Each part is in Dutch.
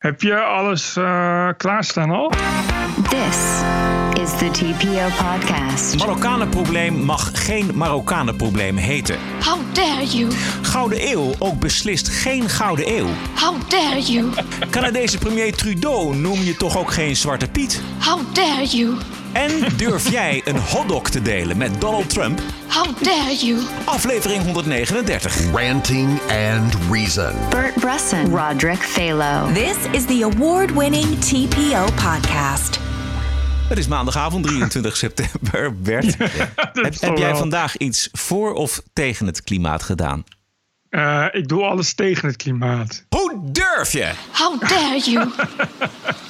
Heb je alles uh, klaarstaan al? This is the TPO podcast. Marokkanenprobleem mag geen Marokkanenprobleem heten. How dare you? Gouden Eeuw ook beslist geen Gouden Eeuw. How dare you? Canadese premier Trudeau noem je toch ook geen Zwarte Piet? How dare you? En durf jij een hotdog te delen met Donald Trump? How dare you? Aflevering 139. Ranting and Reason. Bert Bresson. Roderick Phalo. This is the award-winning TPO podcast. Het is maandagavond 23 september. Bert, heb, jij vandaag iets voor of tegen het klimaat gedaan? Eh, ik doe alles tegen het klimaat. Hoe durf je? How dare you?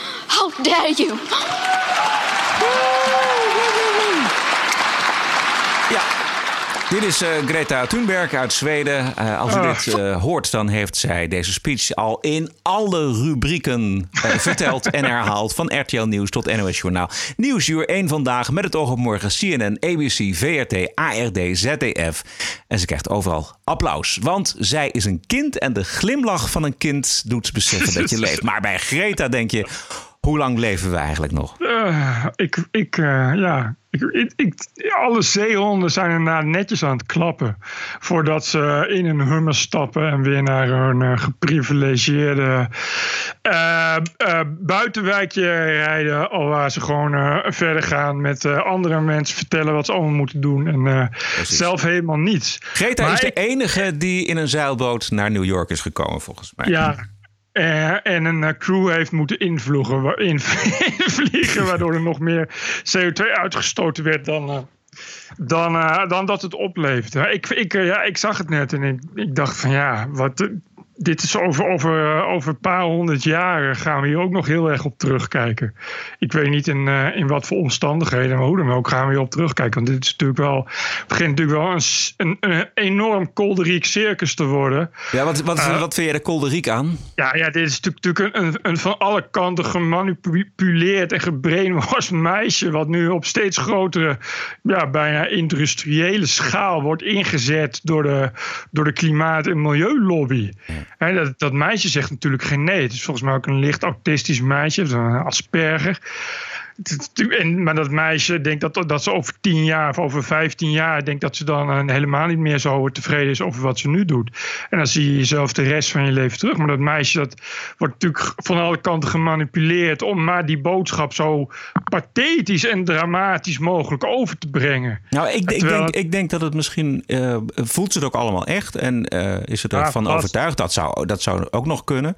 How dare you? Ja. Dit is eh, Greta Thunberg uit Zweden. Eh, als u Ah. dit eh, hoort, dan heeft zij deze speech al in alle rubrieken verteld en herhaald. Van RTL Nieuws tot NOS Journaal. Nieuwsuur 1 vandaag met het oog op morgen. CNN, ABC, VRT, ARD, ZDF. En ze krijgt overal applaus. Want zij is een kind en de glimlach van een kind doet beseffen dat je leeft. Maar bij Greta denk je, hoe lang leven we eigenlijk nog? Eh, ik, ik, eh, ja, ik, ik, ik- alle zeehonden zijn inderdaad netjes aan het klappen. Voordat ze in een hummer stappen en weer naar hun eh, geprivilegeerde eh, buitenwijkje rijden. Al waar ze gewoon verder gaan met andere mensen vertellen wat ze allemaal moeten doen. En zelf helemaal niets. Greta Maar is de enige die in een zeilboot naar New York is gekomen, volgens mij. Ja. En een eh, crew heeft moeten invloegen, invliegen, waardoor er nog meer CO2 uitgestoten werd dan, eh, dan, eh, dan dat het oplevert. Ik, ik, ja, ik zag het net en ik, ik dacht van ja, wat, dit is over, over, eh, over een paar honderd jaar gaan we hier ook nog heel erg op terugkijken. Ik weet niet in, eh, in wat voor omstandigheden, maar hoe dan ook gaan we hier op terugkijken. Want dit is natuurlijk wel, begint natuurlijk wel een, een, een enorm kolderiek circus te worden. Ja, wat, wat, Eh. wat vind jij de kolderiek aan? Ja, ja, dit is natuurlijk, natuurlijk een, een, van alle kanten gemanipuleerd en gebrainwashed meisje. Wat nu op steeds grotere, ja, bijna industriële schaal wordt ingezet door de, door de klimaat- en milieulobby. Hè, dat, dat meisje zegt natuurlijk geen nee. Het is volgens mij ook een licht autistisch meisje, zo'n Asperger. En, maar dat meisje denkt dat, dat ze over 10 jaar of over 15 jaar denkt dat ze dan eh, helemaal niet meer zo tevreden is over wat ze nu doet. En dan zie je jezelf de rest van je leven terug. Maar dat meisje dat wordt natuurlijk van alle kanten gemanipuleerd om maar die boodschap zo pathetisch en dramatisch mogelijk over te brengen. Nou, ik, ik, denk, ik denk dat het misschien... eh, voelt ze het ook allemaal echt? En eh, is het Ja, ervan vast. overtuigd? Dat zou, dat zou ook nog kunnen.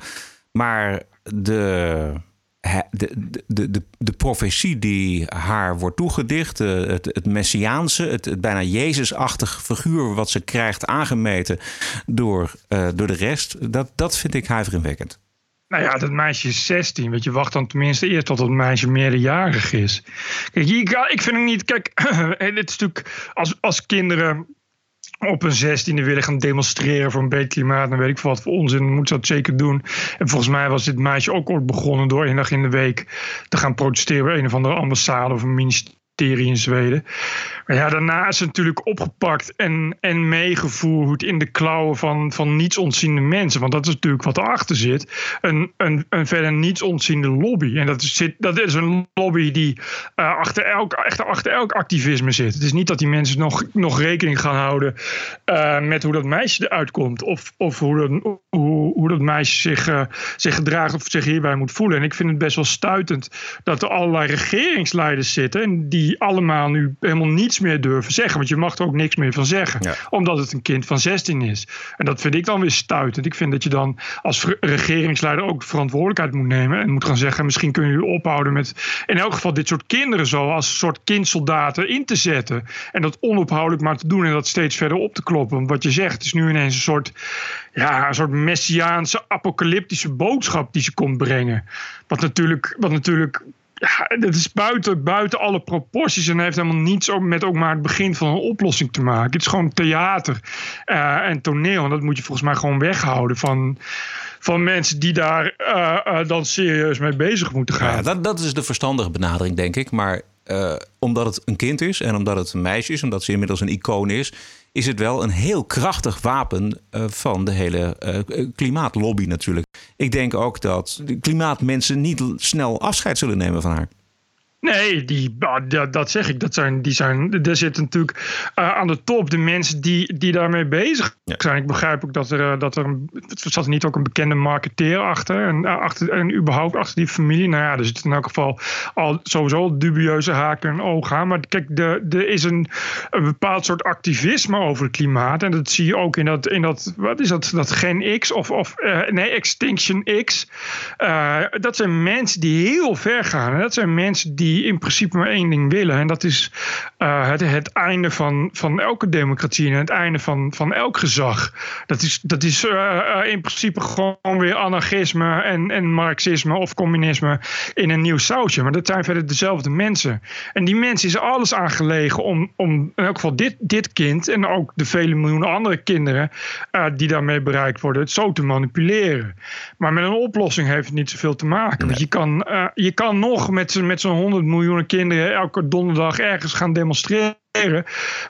Maar de... De, de, de, de, profetie die haar wordt toegedicht, eh, het, het messiaanse, het, het bijna Jezusachtig figuur wat ze krijgt aangemeten door, eh, door de rest, dat, dat vind ik huiveringwekkend. Nou ja, dat meisje is 16. Weet je, wacht dan tenminste eerst tot dat meisje meerderjarig is. Kijk, ik, ik vind het niet. Kijk, het is natuurlijk als, als kinderen op een zestiende willen gaan demonstreren voor een beter klimaat. Dan weet ik wat voor onzin. Moeten ze dat zeker doen. En volgens mij was dit meisje ook ooit begonnen door één dag in de week te gaan protesteren bij een of andere ambassade of een ministerie in Zweden. Maar ja, daarna is ze natuurlijk opgepakt en, en meegevoerd in de klauwen van, van niets ontziende mensen. Want dat is natuurlijk wat erachter zit. Een, een, een verder niets ontziende lobby. En dat is, dat is een lobby die eh, achter, elk, echt achter elk activisme zit. Het is niet dat die mensen nog, nog rekening gaan houden eh, met hoe dat meisje eruit komt. Of, of hoe, dat, hoe, hoe dat meisje zich, eh, zich gedraagt of zich hierbij moet voelen. En ik vind het best wel stuitend dat er allerlei regeringsleiders zitten. En die allemaal nu helemaal niets meer durven zeggen. Want je mag er ook niks meer van zeggen. Ja. Omdat het een kind van 16 is. En dat vind ik dan weer stuitend. Ik vind dat je dan als regeringsleider ook verantwoordelijkheid moet nemen. En moet gaan zeggen, misschien kunnen jullie ophouden met in elk geval dit soort kinderen zo als soort kindsoldaten in te zetten. En dat onophoudelijk maar te doen en dat steeds verder op te kloppen. Want wat je zegt, is nu ineens een soort, ja, een soort messiaanse apocalyptische boodschap die ze komt brengen. Wat natuurlijk, wat natuurlijk ja, dat is buiten, buiten alle proporties en heeft helemaal niets met ook maar het begin van een oplossing te maken. Het is gewoon theater eh, en toneel. En dat moet je volgens mij gewoon weghouden van, van mensen die daar eh, eh, dan serieus mee bezig moeten gaan. Ja, dat, dat is de verstandige benadering, denk ik. Maar omdat het een kind is en omdat het een meisje is, omdat ze inmiddels een icoon is, is het wel een heel krachtig wapen eh, van de hele eh, klimaatlobby natuurlijk. Ik denk ook dat klimaatmensen niet snel afscheid zullen nemen van haar. Nee, die, ah, dat, dat zeg ik. Dat zijn, die zijn, er zitten natuurlijk eh, aan de top de mensen die, die daarmee bezig Ja. zijn. Ik begrijp ook dat er, eh, dat er een, er zat niet ook een bekende marketeer achter en, eh, achter. en überhaupt achter die familie. Nou ja, er zitten in elk geval al sowieso dubieuze haken en ogen aan. Maar kijk, de- er is een, een bepaald soort activisme over het klimaat. En dat zie je ook in dat, in dat wat is dat, dat Gen X of, of nee, Extinction X. Dat zijn mensen die heel ver gaan. En dat zijn mensen die in principe maar één ding willen. En dat is eh, het, het einde van, van elke democratie en het einde van, van elk gezag. Dat is, dat is eh, eh, in principe gewoon weer anarchisme en, en marxisme of communisme in een nieuw sausje. Maar dat zijn verder dezelfde mensen. En die mensen is alles aan gelegen om, om in elk geval dit, dit kind en ook de vele miljoenen andere kinderen die daarmee bereikt worden, het zo te manipuleren. Maar met een oplossing heeft het niet zoveel te maken. Want je kan, je kan nog met, z'n- met zo'n 100 miljoen kinderen elke donderdag ergens gaan demonstreren.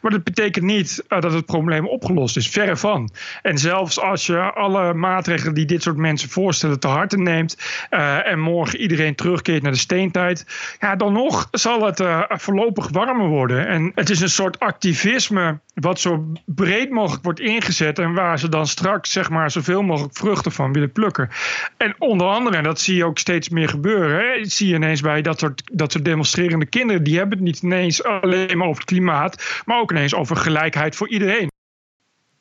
Maar dat betekent niet eh, dat het probleem opgelost is. Verre van. En zelfs als je alle maatregelen die dit soort mensen voorstellen te harte neemt. eh, en morgen iedereen terugkeert naar de steentijd. Ja, dan nog zal het eh, voorlopig warmer worden. En het is een soort activisme. wat zo breed mogelijk wordt ingezet. en waar ze dan straks zeg maar zoveel mogelijk vruchten van willen plukken. En onder andere, en dat zie je ook steeds meer gebeuren. Hè, zie je ineens bij dat soort, dat soort demonstrerende kinderen. die hebben het niet ineens alleen maar over het klimaat. Maar ook ineens over gelijkheid voor iedereen.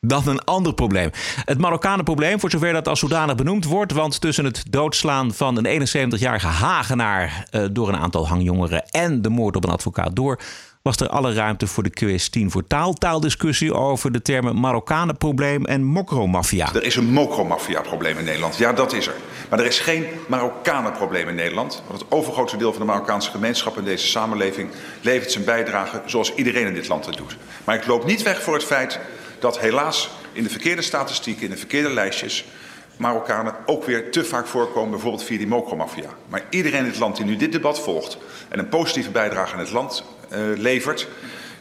Dan een ander probleem. Het Marokkanenprobleem, voor zover dat als zodanig benoemd wordt. Want tussen het doodslaan van een 71-jarige Hagenaar eh, door een aantal hangjongeren en de moord op een advocaat door. Was er alle ruimte voor de QS 10 voor taal. Taaldiscussie over de termen Marokkanenprobleem en mokromafia. Er is een mokromafia-probleem in Nederland. Ja, dat is er. Maar er is geen Marokkanen-probleem in Nederland. Want het overgrote deel van de Marokkaanse gemeenschap in deze samenleving levert zijn bijdrage zoals iedereen in dit land het doet. Maar ik loop niet weg voor het feit dat helaas in de verkeerde statistieken, in de verkeerde lijstjes, Marokkanen ook weer te vaak voorkomen, bijvoorbeeld via die mokromafia. Maar iedereen in het land die nu dit debat volgt en een positieve bijdrage aan het land levert,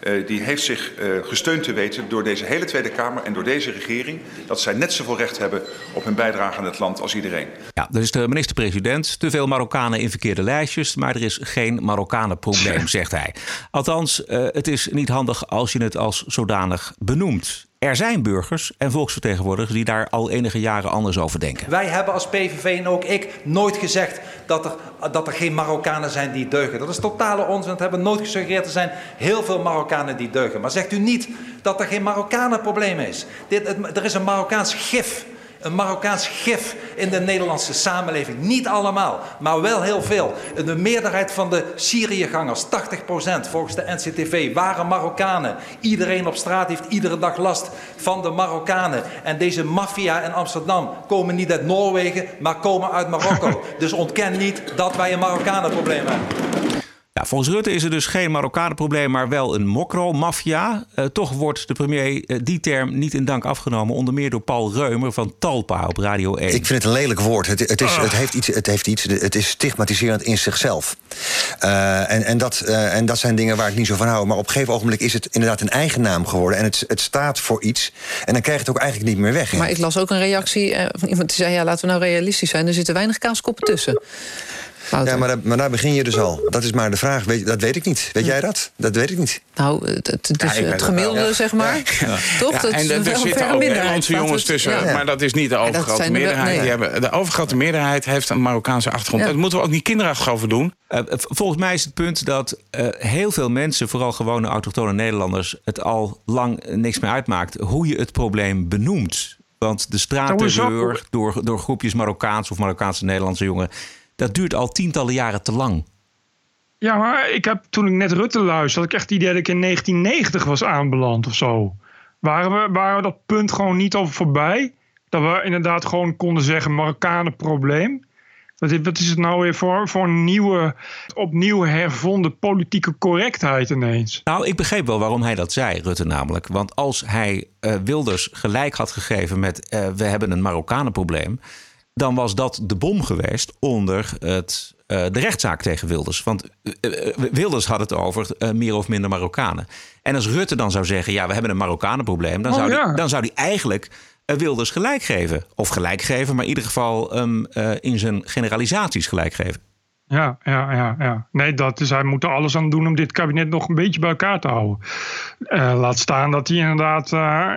eh, die heeft zich eh, gesteund te weten door deze hele Tweede Kamer en door deze regering. Dat zij net zoveel recht hebben op hun bijdrage aan het land als iedereen. Ja, dat is de minister-president. Te veel Marokkanen in verkeerde lijstjes, maar er is geen Marokkanenprobleem, zegt hij. Althans, eh, het is niet handig als je het als zodanig benoemt. Er zijn burgers en volksvertegenwoordigers die daar al enige jaren anders over denken. Wij hebben als PVV en ook ik nooit gezegd dat er, dat er geen Marokkanen zijn die deugen. Dat is totale onzin. Dat hebben we nooit gesuggereerd. Er zijn heel veel Marokkanen die deugen. Maar zegt u niet dat er geen Marokkanenprobleem is. Dit, er is een Marokkaans gif. Een Marokkaans gif in de Nederlandse samenleving. Niet allemaal, maar wel heel veel. De meerderheid van de Syriëgangers, 80% volgens de NCTV, waren Marokkanen. Iedereen op straat heeft iedere dag last van de Marokkanen. En deze maffia in Amsterdam komen niet uit Noorwegen, maar komen uit Marokko. dus ontken niet dat wij een Marokkanenprobleem hebben. Volgens Rutte is er dus geen Marokkanenprobleem, maar wel een mokro-maffia. Eh, toch wordt de premier eh, die term niet in dank afgenomen. Onder meer door Paul Reumer van Talpa op Radio 1. Ik vind het een lelijk woord. Het, het, is, het, heeft iets, het, heeft iets, het is stigmatiserend in zichzelf. Eh, en, en, dat, eh, en dat zijn dingen waar ik niet zo van hou. Maar op een gegeven ogenblik is het inderdaad een eigen naam geworden. En het, het staat voor iets. En dan krijg je het ook eigenlijk niet meer weg. Maar ik las ook een reactie eh, van iemand die zei... ja, laten we nou realistisch zijn, er zitten weinig kaaskoppen tussen. Wouter. Ja, maar, daar, maar daar begin je dus al. Dat is maar de vraag. Weet, dat weet ik niet. Weet jij dat? Dat weet ik niet. Nou, het, het, is gemiddelde, wel. zeg maar. Toch? Dat en is er- wel een zitten ook. Nederlandse jongens tussen. ja. Maar dat is niet de overgrote er meerderheid. nee. Die hebben, de overgrote meerderheid heeft een Marokkaanse achtergrond. Ja. Dat moeten we ook niet kinderachtig over doen. Eh, volgens mij is het punt dat eh, heel veel mensen, vooral gewone autochtone Nederlanders, het al lang eh, niks meer uitmaakt hoe je het probleem benoemt. Want de straatterreur door, door groepjes Marokkaanse of Marokkaanse Nederlandse jongeren, dat duurt al tientallen jaren te lang. Ja, maar ik heb toen ik net Rutte luisterde, had ik echt het idee dat ik in 1990 was aanbeland of zo. Waren we, waren we dat punt gewoon niet over voorbij? Dat we inderdaad gewoon konden zeggen Marokkanen probleem. Wat is, wat is het nou weer voor, voor een nieuwe, opnieuw hervonden politieke correctheid ineens? Nou, ik begreep wel waarom hij dat zei, Rutte namelijk. Want als hij uh, Wilders gelijk had gegeven met uh, we hebben een Marokkanenprobleem... dan was dat de bom geweest onder het, uh, de rechtszaak tegen Wilders. Want Wilders had het over meer of minder Marokkanen. En als Rutte dan zou zeggen, ja, we hebben een Marokkanenprobleem... dan, Oh, zou, ja. die, dan zou die eigenlijk Wilders gelijk geven. Of gelijk geven, maar in ieder geval um, in zijn generalisaties gelijk geven. Ja, ja, ja, ja. Nee, dat is, hij moet er alles aan doen om dit kabinet nog een beetje bij elkaar te houden. Uh, laat staan dat hij inderdaad uh,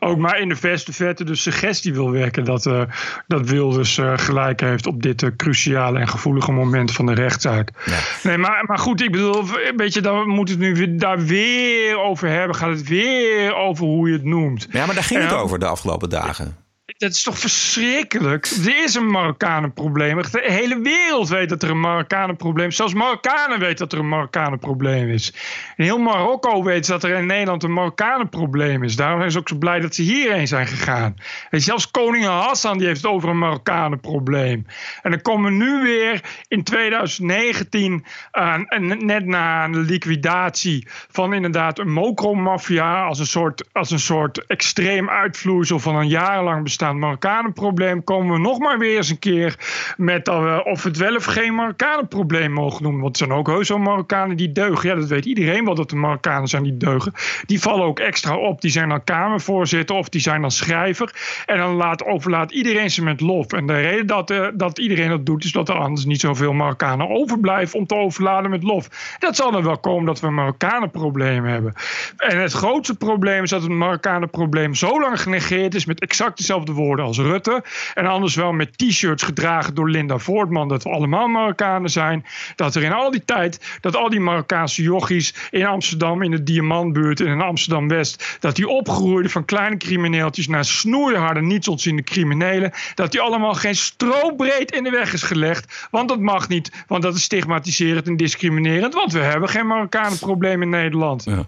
ook maar in de verste verte de suggestie wil werken dat, uh, dat Wilders gelijk heeft op dit cruciale en gevoelige moment van de rechtszaak. Ja. Nee, maar, maar goed, ik bedoel, weet je, daar moet het nu daar weer over hebben. Gaat het weer over hoe je het noemt. Ja, maar daar ging het over de afgelopen dagen. Dat is toch verschrikkelijk? Er is een Marokkanenprobleem. De hele wereld weet dat er een Marokkanenprobleem is. Zelfs Marokkanen weten dat er een Marokkanenprobleem is. En heel Marokko weet dat er in Nederland een Marokkanenprobleem is. Daarom zijn ze ook zo blij dat ze hierheen zijn gegaan. En zelfs koning Hassan die heeft het over een Marokkanenprobleem. En dan komen we nu weer in 2019, uh, net na de liquidatie van inderdaad een mokromafia... als een soort, als een soort extreem uitvloeisel van een jarenlang bestaan Marokkanenprobleem komen we nog maar weer eens een keer met dat we of het wel of geen Marokkanenprobleem mogen noemen. Want er zijn ook heus wel Marokkanen die deugen. Ja, dat weet iedereen wel dat er Marokkanen zijn die deugen. Die vallen ook extra op. Die zijn dan Kamervoorzitter of die zijn dan schrijver. En dan laat, overlaat iedereen ze met lof. En de reden dat, uh, dat iedereen dat doet is dat er anders niet zoveel Marokkanen overblijven om te overladen met lof. Dat zal er wel komen dat we een Marokkanenprobleem hebben. En het grootste probleem is dat het Marokkanenprobleem zo lang genegeerd is met exact dezelfde woorden als Rutte. En anders wel met t-shirts gedragen door Linda Voortman. Dat we allemaal Marokkanen zijn. Dat er in al die tijd, dat al die Marokkaanse jochies in Amsterdam, in de Diamantbuurt en in Amsterdam-West. Dat die opgroeiden van kleine crimineeltjes naar snoeiharde, niets ontziende criminelen. Dat die allemaal geen strobreed in de weg is gelegd. Want dat mag niet, want dat is stigmatiserend en discriminerend. Want we hebben geen Marokkanenprobleem in Nederland. Ja.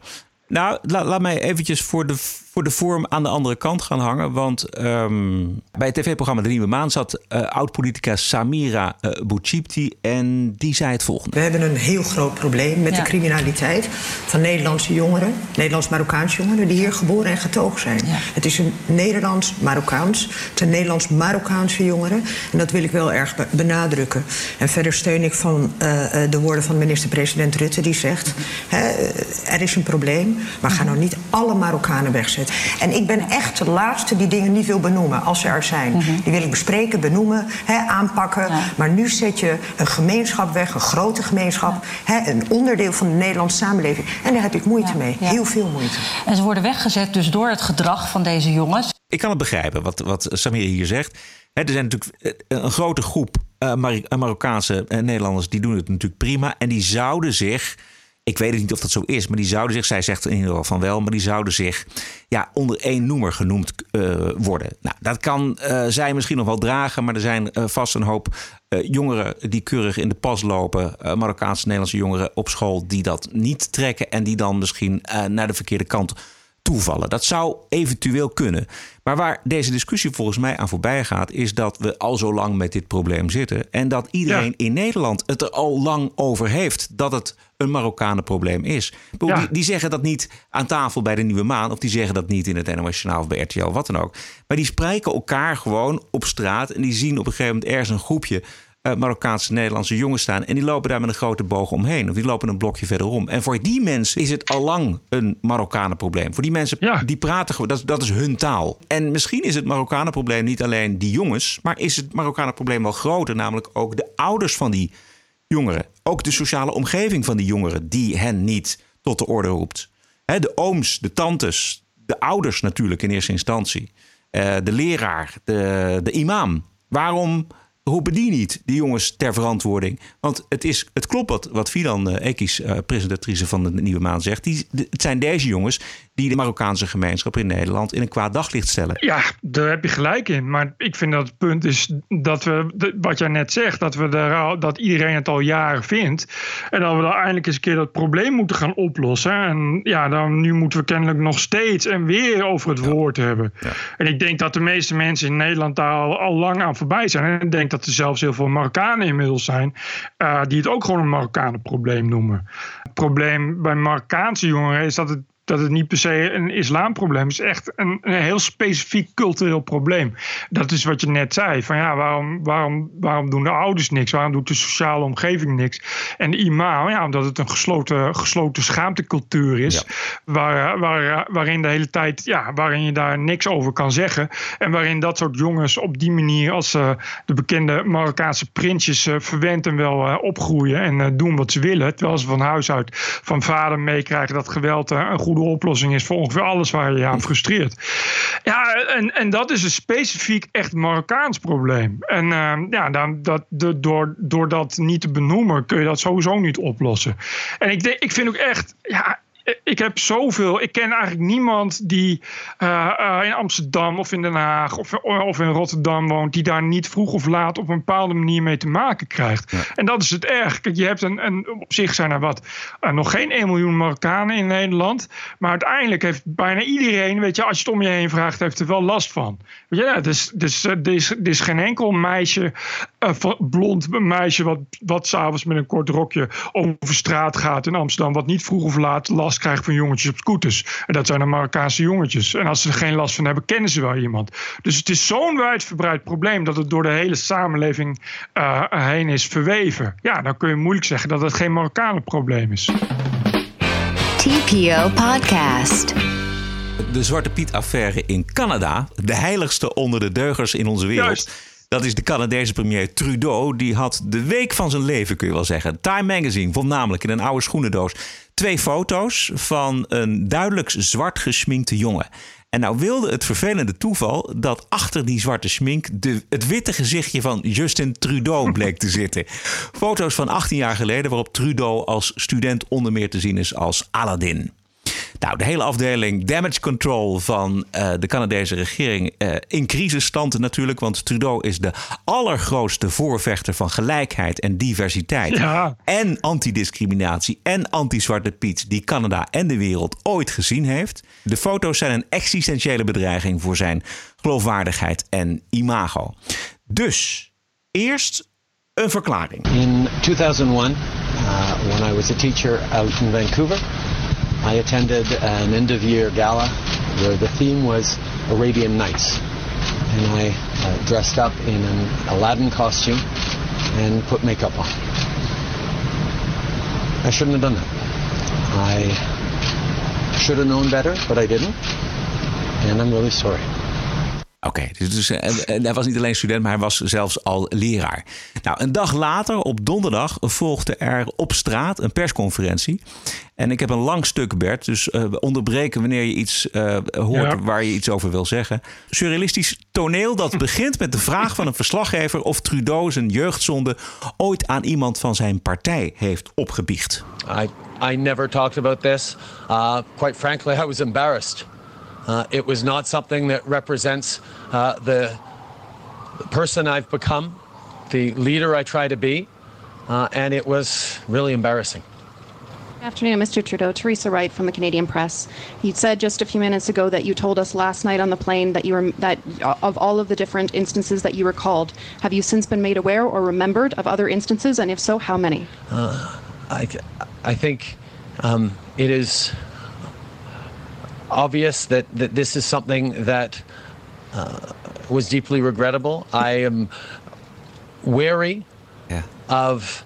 Nou, la, laat mij eventjes voor de, voor de vorm aan de andere kant gaan hangen. Want um, bij het tv-programma De Nieuwe Maan zat uh, oud-politica Samira uh, Bouchipti. En die zei het volgende. We hebben een heel groot probleem met ja. de criminaliteit van Nederlandse jongeren. Nederlands-Marokkaanse jongeren die hier geboren en getogen zijn. Ja. Het is een Nederlands-Marokkaans. Het zijn Nederlands-Marokkaanse jongeren. En dat wil ik wel erg benadrukken. En verder steun ik van uh, de woorden van minister-president Rutte. Die zegt, hè, er is een probleem. Maar ga nou niet alle Marokkanen wegzetten. En ik ben echt de laatste die dingen niet wil benoemen als ze er zijn. Mm -hmm. Die wil ik bespreken, benoemen, hè, aanpakken. Ja. Maar nu zet je een gemeenschap weg, een grote gemeenschap. Hè, een onderdeel van de Nederlandse samenleving. En daar heb ik moeite ja, mee. Ja. Heel veel moeite. En ze worden weggezet dus door het gedrag van deze jongens. Ik kan het begrijpen wat, wat Samir hier zegt. Hè, er zijn natuurlijk een grote groep uh, Mar Marokkaanse uh, Nederlanders die doen het natuurlijk prima. En die zouden zich ik weet niet of dat zo is, maar die zouden zich, zij zegt in ieder geval van wel, maar die zouden zich ja, onder één noemer genoemd uh, worden. Nou, dat kan uh, zij misschien nog wel dragen, maar er zijn uh, vast een hoop jongeren die keurig in de pas lopen, Marokkaanse Nederlandse jongeren op school, die dat niet trekken en die dan misschien naar de verkeerde kant toevallen. Dat zou eventueel kunnen. Maar waar deze discussie volgens mij aan voorbij gaat, is dat we al zo lang met dit probleem zitten. En dat iedereen ja. in Nederland het er al lang over heeft dat het een Marokkanenprobleem is. Ja. Die, die, zeggen dat niet aan tafel bij de Nieuwe Maan, of die zeggen dat niet in het NOS Journaal of bij RTL, wat dan ook. Maar die spreken elkaar gewoon op straat en die zien op een gegeven moment ergens een groepje Marokkaanse Nederlandse jongens staan. En die lopen daar met een grote boog omheen. Of die lopen een blokje verderom. En voor die mensen is het al lang een Marokkanenprobleem. Voor die mensen, ja. die praten gewoon, dat, dat is hun taal. En misschien is het Marokkanenprobleem niet alleen die jongens. Maar is het Marokkanenprobleem wel groter. Namelijk ook de ouders van die jongeren. Ook de sociale omgeving van die jongeren die hen niet tot de orde roept. He, de ooms, de tantes, de ouders natuurlijk in eerste instantie. Uh, de leraar, de, de imam. Waarom roepen die niet, die jongens, ter verantwoording? Want het, is, het klopt wat, Fidan uh, Ekis, uh, presentatrice van de Nieuwe Maan, zegt. Die, het zijn deze jongens die de Marokkaanse gemeenschap in Nederland in een kwaad daglicht stellen. Ja, daar heb je gelijk in. Maar ik vind dat het punt is dat we, wat jij net zegt, dat, we er, dat iedereen het al jaren vindt. En dat we dan eindelijk eens een keer dat probleem moeten gaan oplossen. En ja, dan, nu moeten we kennelijk nog steeds en weer over het ja. woord hebben. Ja. En ik denk dat de meeste mensen in Nederland daar al, al lang aan voorbij zijn. En ik denk dat dat er zelfs heel veel Marokkanen inmiddels zijn. eh, die het ook gewoon een Marokkanenprobleem noemen. Het probleem bij Marokkaanse jongeren is dat het dat het niet per se een islamprobleem is. Echt een, een heel specifiek cultureel probleem. Dat is wat je net zei. Van ja, waarom, waarom, waarom doen de ouders niks? Waarom doet de sociale omgeving niks? En de imam, ja, omdat het een gesloten, gesloten schaamtecultuur is. Waar, waar, waarin de hele tijd, ja, waarin je daar niks over kan zeggen. En waarin dat soort jongens op die manier als eh, de bekende Marokkaanse prinsjes uh, verwend en wel uh, opgroeien en uh, doen wat ze willen. Terwijl ze van huis uit van vader meekrijgen dat geweld een goede oplossing is voor ongeveer alles waar je je aan frustreert. Ja, en, en dat is een specifiek echt Marokkaans probleem. En ja, dan, dat, de, door, door dat niet te benoemen kun je dat sowieso niet oplossen. En ik, ik vind ook echt, ja, ik heb zoveel. Ik ken eigenlijk niemand die uh, uh, in Amsterdam of in Den Haag of, of in Rotterdam woont, die daar niet vroeg of laat op een bepaalde manier mee te maken krijgt. Ja. En dat is het erg. Kijk, je hebt een, een, op zich zijn er wat, uh, nog geen 1 miljoen Marokkanen in Nederland. Maar uiteindelijk heeft bijna iedereen, weet je, als je het om je heen vraagt, heeft er wel last van. Weet je, dus, dus er, is, er is geen enkel meisje, blond meisje, wat, wat s'avonds met een kort rokje over straat gaat in Amsterdam, wat niet vroeg of laat last krijgt van jongetjes op scooters. En dat zijn de Marokkaanse jongetjes. En als ze er geen last van hebben, kennen ze wel iemand. Dus het is zo'n wijdverbreid probleem dat het door de hele samenleving uh, heen is verweven. Ja, dan kun je moeilijk zeggen dat het geen Marokkanenprobleem is. TPO Podcast. De Zwarte Piet-affaire in Canada, de heiligste onder de deugers in onze wereld. Juist. Dat is de Canadese premier Trudeau. Die had de week van zijn leven, kun je wel zeggen. Time Magazine vond namelijk in een oude schoenendoos twee foto's van een duidelijk zwart geschminkte jongen. En nou wilde het vervelende toeval dat achter die zwarte schmink de, het witte gezichtje van Justin Trudeau bleek te zitten. Foto's van 18 jaar geleden waarop Trudeau als student onder meer te zien is als Aladdin. Nou, de hele afdeling damage control van uh, de Canadese regering uh, in crisisstand natuurlijk. Want Trudeau is de allergrootste voorvechter van gelijkheid en diversiteit. Ja. En antidiscriminatie en anti-zwarte Piet die Canada en de wereld ooit gezien heeft. De foto's zijn een existentiële bedreiging voor zijn geloofwaardigheid en imago. Dus eerst een verklaring. In 2001, uh, when I was a teacher out in Vancouver. I attended an end of year gala where the theme was Arabian Nights. And I uh, dressed up in an Aladdin costume and put makeup on. I shouldn't have done that. I should have known better, but I didn't. And I'm really sorry. Oké, okay, dus, dus en, hij was niet alleen student, maar hij was zelfs al leraar. Nou, een dag later, op donderdag, volgde er op straat een persconferentie. En ik heb een lang stuk, Bert, dus uh, onderbreken wanneer je iets uh, hoort ja. waar je iets over wil zeggen. Surrealistisch toneel dat begint met de vraag van een verslaggever of Trudeau zijn jeugdzonde ooit aan iemand van zijn partij heeft opgebiecht. I, I never talked about this. Uh, quite frankly, I was embarrassed. Uh, it was not something that represents uh, the, the, person I've become, the leader I try to be, uh, and it was really embarrassing. Good afternoon, Mr. Trudeau. Teresa Wright from the Canadian Press. You said just a few minutes ago that you told us last night on the plane that you were that of all of the different instances that you recalled, have you since been made aware or remembered of other instances, and if so, how many? I, I think um, it is obvious that, that this is something that uh, was deeply regrettable. I am wary yeah. of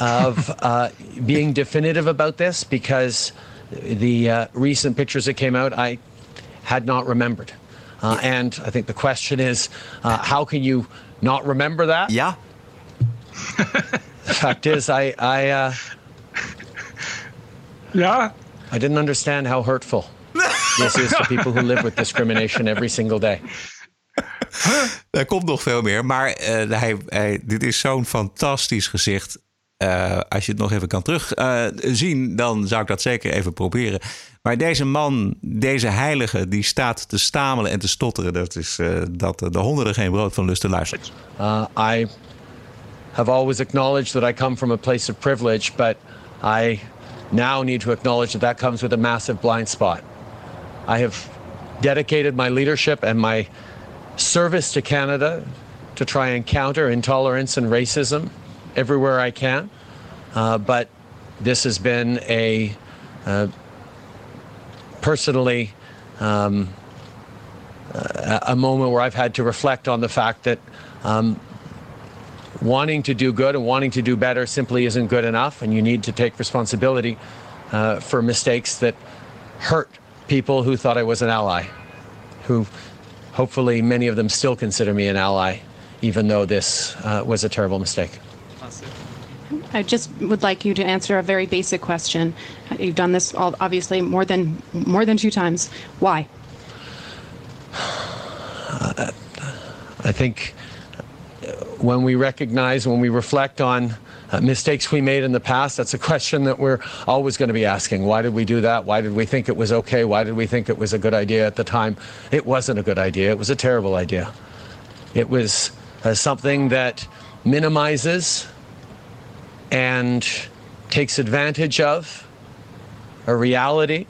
of uh, being definitive about this because the uh, recent pictures that came out I had not remembered. Uh, and I think the question is, uh, how can you not remember that? Yeah. the fact is, I, I, uh, yeah, I didn't understand how hurtful this is to people who live with discrimination every single day. Er komt nog veel meer, maar uh, hij, hij, dit is zo'n fantastisch gezicht. Uh, als je het nog even kan terugzien, uh, dan zou ik dat zeker even proberen. Maar deze man, deze heilige, die staat te stamelen en te stotteren. Dat is dat de honderden geen brood van lusten luisteren. I have always acknowledged that I come from a place of privilege, but I now need to acknowledge that that comes with a massive blind spot. I have dedicated my leadership and my service to Canada to try and counter intolerance and racism everywhere I can. Uh, but this has been a uh, personally um, a, moment where I've had to reflect on the fact that um, wanting to do good and wanting to do better simply isn't good enough, and you need to take responsibility uh, for mistakes that hurt people who thought I was an ally, who hopefully many of them still consider me an ally, even though this uh, was a terrible mistake. I just would like you to answer a very basic question. You've done this all, obviously more than more than two times. Why? I think when we recognize, when we reflect on uh, mistakes we made in the past, that's a question that we're always going to be asking. Why did we do that? Why did we think it was okay? Why did we think it was a good idea at the time? It wasn't a good idea. It was a terrible idea. It was uh, something that minimizes and takes advantage of a reality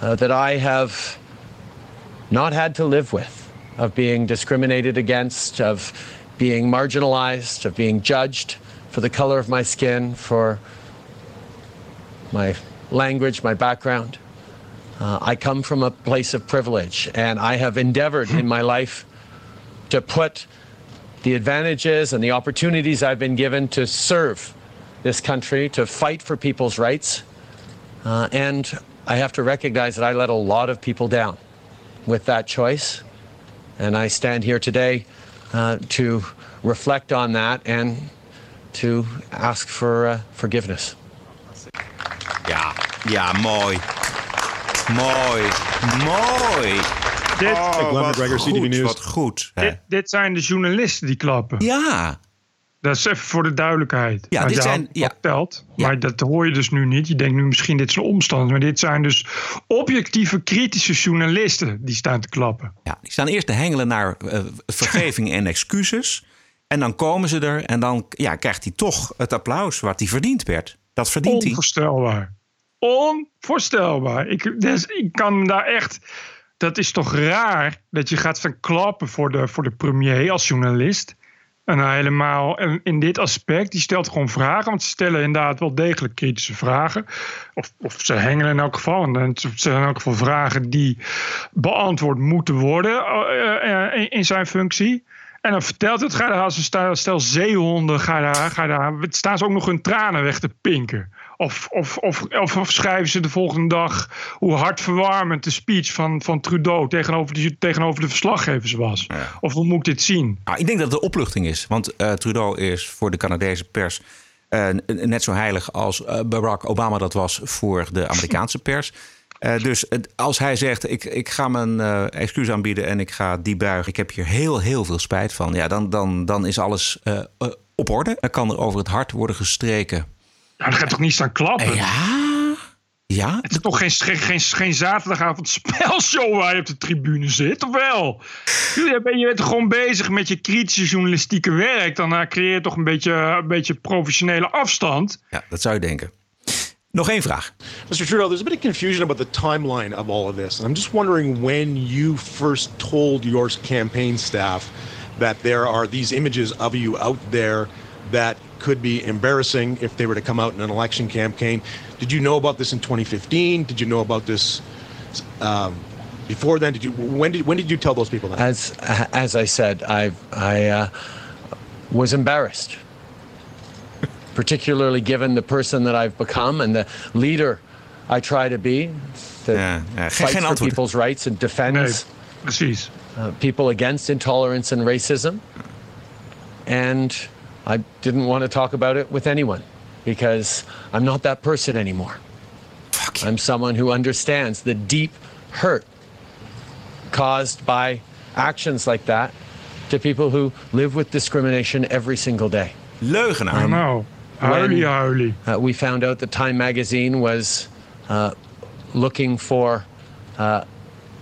uh, that I have not had to live with, of being discriminated against, of being marginalized, of being judged for the color of my skin, for my language, my background. Uh, I come from a place of privilege, and I have endeavored in my life to put the advantages and the opportunities I've been given to serve this country, to fight for people's rights. Uh, and I have to recognize that I let a lot of people down with that choice. And I stand here today uh, to reflect on that and to ask for uh, forgiveness. Ja, ja, mooi. Mooi. Mooi. Dit, Oh, wat goed, wat goed. hè. Dit, dit zijn de journalisten die klappen. Ja. Dat is even voor de duidelijkheid. Ja, dit zijn- ja. maar dat hoor je dus nu niet. Je denkt nu misschien dit zijn omstanders. Maar dit zijn dus objectieve, kritische journalisten die staan te klappen. Ja, die staan eerst te hengelen naar eh, vergeving en excuses. En dan komen ze er en dan ja, krijgt hij toch het applaus wat hij verdiend werd. Dat verdient hij. Onvoorstelbaar. Onvoorstelbaar. Ik, dus, ik kan daar echt... Dat is toch raar dat je gaat staan klappen voor de, voor de premier als journalist. En helemaal in dit aspect, die stelt gewoon vragen. Want ze stellen inderdaad wel degelijk kritische vragen. Of, of ze hengelen in elk geval. En het zijn in elk geval vragen die beantwoord moeten worden eh, eh, in, in zijn functie. En dan vertelt het, ga daar als sta- stel zeehonden, ga daar, ga daar, staan ze ook nog hun tranen weg te pinken. Of, of, of, of, schrijven ze de volgende dag hoe hartverwarmend de speech van, van Trudeau tegenover de, tegenover de verslaggevers was. Of hoe moet ik dit zien? Nou, ik denk dat het de opluchting is. Want eh, Trudeau is voor de Canadese pers eh, net zo heilig als eh, Barack Obama dat was voor de Amerikaanse pers. Eh, dus het- als hij zegt, ik, ik ga mijn eh, excuus aanbieden en ik ga die buigen. Ik heb hier heel, heel veel spijt van. Ja, dan, dan, dan is alles eh, op orde. Dan kan er over het hart worden gestreken. Ja, dan gaat toch niet staan klappen? Ja? Ja? Het is toch geen, geen, geen, zaterdagavond spelshow waar je op de tribune zit, of wel? Je bent, je bent toch gewoon bezig met je kritische journalistieke werk. Dan creëer je toch een beetje, een beetje professionele afstand. Ja, dat zou je denken. Nog één vraag. Mr. Trudeau, there's a bit of confusion about the timeline of all of this. And I'm just wondering when you first told your campaign staff that there are these images of you out there that could be embarrassing if they were to come out in an election campaign. Did you know about this in 2015? Did you know about this um, before then? Did you when did when did you tell those people that? As as I said, I I uh, was embarrassed, particularly given the person that I've become and the leader I try to be. That ja, geen- fights geen for people's rights and defends precies. uh, people against intolerance and racism. And I didn't want to talk about it with anyone because I'm not that person anymore. I'm someone who understands the deep hurt caused by actions like that to people who live with discrimination every single day. Leugenaar. I know. Huilie, huilie. Uh, we found out that Time magazine was uh, looking for uh,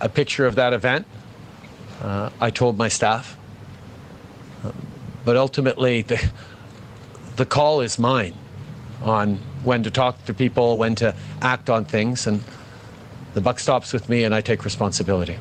a picture of that event. Uh, I told my staff. Uh, but ultimately, the, the call is mine on when to talk to people, when to act on things, and the buck stops with me, and I take responsibility.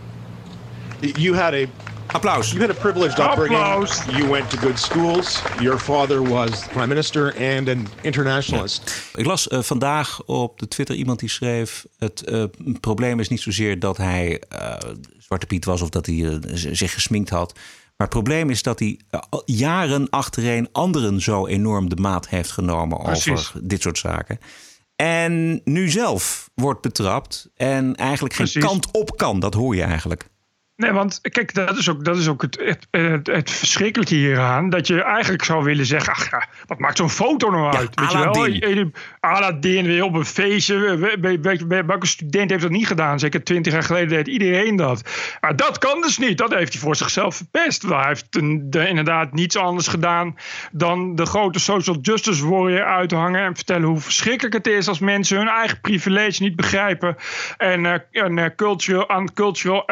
You had a Applaus. You had a privileged upbringing. Applaus. You went to good schools. Your father was prime minister and an internationalist. Ik las eh, vandaag op de Twitter iemand die schreef... het eh, probleem is niet zozeer dat hij eh, Zwarte Piet was... of dat hij zich gesminkt had. Maar het probleem is dat hij jaren achtereen... anderen zo enorm de maat heeft genomen Precies. over dit soort zaken. En nu zelf wordt betrapt en eigenlijk geen Precies. kant op kan. Dat hoor je eigenlijk. Nee, want kijk, dat is ook, dat is ook het, het, het, het verschrikkelijke hieraan. Dat je eigenlijk zou willen zeggen: ach ja, wat maakt zo'n foto nou uit? Weet je wel? Aladdin. Aladdin weer op een feestje. We- we- we- we- Welke student heeft dat niet gedaan? Zeker twintig jaar geleden deed iedereen dat. Maar dat kan dus niet. Dat heeft hij voor zichzelf verpest. Hij heeft een- de- inderdaad niets anders gedaan dan de grote social justice warrior uithangen. En vertellen hoe verschrikkelijk het is als mensen hun eigen privilege niet begrijpen. En, eh, en eh, cultural, cultural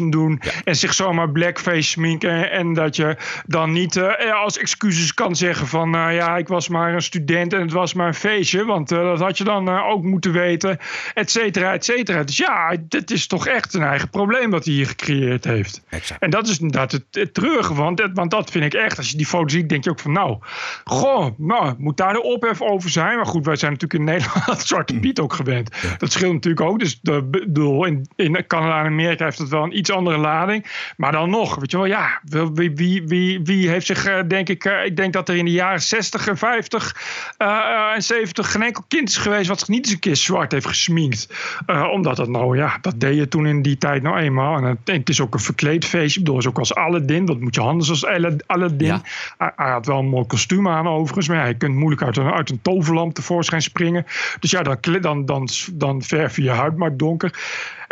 doen. En zich zomaar blackface sminken. En dat je dan niet eh, als excuses kan zeggen van... nou ja, ik was maar een student en het was maar een feestje. Want eh, dat had je dan eh, ook moeten weten. Et cetera, et cetera. Dus ja, dit is toch echt een eigen probleem wat hij hier gecreëerd heeft. En dat is inderdaad het, het treurige. Want, dat- want dat vind ik echt. Als je die foto ziet, denk je ook van... nou, goh, nou, moet daar de ophef over zijn? Maar goed, wij zijn natuurlijk in Nederland Zwarte Piet ook gewend. Dat scheelt natuurlijk ook. Dus de bedoel, in, in Canada en Amerika heeft het wel een iets andere lading. Maar dan nog, weet je wel, ja, wie, wie, wie, wie heeft zich, eh, denk ik, eh, ik denk dat er in de jaren 60 en 50 eh, en 70 geen enkel kind is geweest wat zich niet eens een keer zwart heeft gesminkt. Omdat dat nou, ja, dat deed je toen in die tijd nou eenmaal. En het, is ook een verkleed feestje. Ik bedoel, het is ook als Aladdin. Dat moet je anders als Ala- Aladdin. Hij, hij had wel een mooi kostuum aan overigens. Maar ja, je kunt moeilijk uit een, uit een toverlamp tevoorschijn springen. Dus ja, dan, dan, dan, dan verf je je huid maar donker.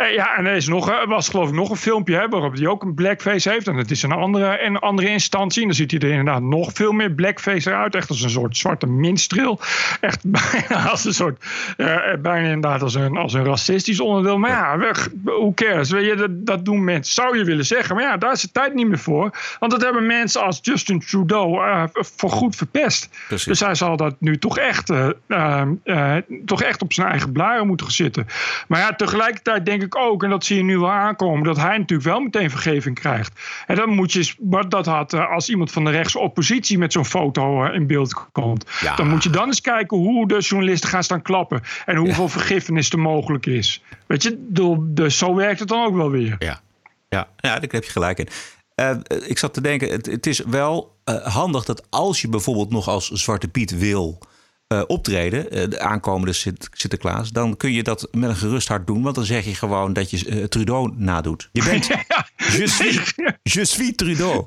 Eh, ja, en er is nog, er was geloof ik nog een filmpje hè, waarop hij ook een blackface heeft. En het is een andere, een andere instantie. En dan ziet hij er inderdaad nog veel meer blackface eruit. Echt als een soort zwarte minstreel. Echt bijna als een soort, eh, bijna inderdaad als een, als een racistisch onderdeel. Maar ja, weg, who cares? Weet je, dat, dat doen mensen, zou je willen zeggen. Maar ja, daar is de tijd niet meer voor. Want dat hebben mensen als Justin Trudeau eh, voor goed verpest. Precies. Dus hij zal dat nu toch echt, eh, eh, eh, toch echt op zijn eigen blaren moeten gaan zitten. Maar ja, tegelijkertijd denk ik ook, en dat zie je nu wel aankomen, dat hij natuurlijk wel meteen vergeving krijgt. En dan moet je, maar dat had eh, als iemand van de rechtse oppositie met zo'n foto eh, in beeld komt, dan moet je dan eens kijken hoe de journalisten gaan staan klappen en hoeveel vergiffenis er mogelijk is. Weet je, dus zo werkt het dan ook wel weer. Ja, ja, ja daar heb je gelijk in. Eh, ik zat te denken, het, het is wel handig dat als je bijvoorbeeld nog als Zwarte Piet wil eh, optreden, eh, de aankomende Sint- Sinterklaas, dan kun je dat met een gerust hart doen. Want dan zeg je gewoon dat je eh, Trudeau nadoet. Je bent je, suis, je suis Trudeau.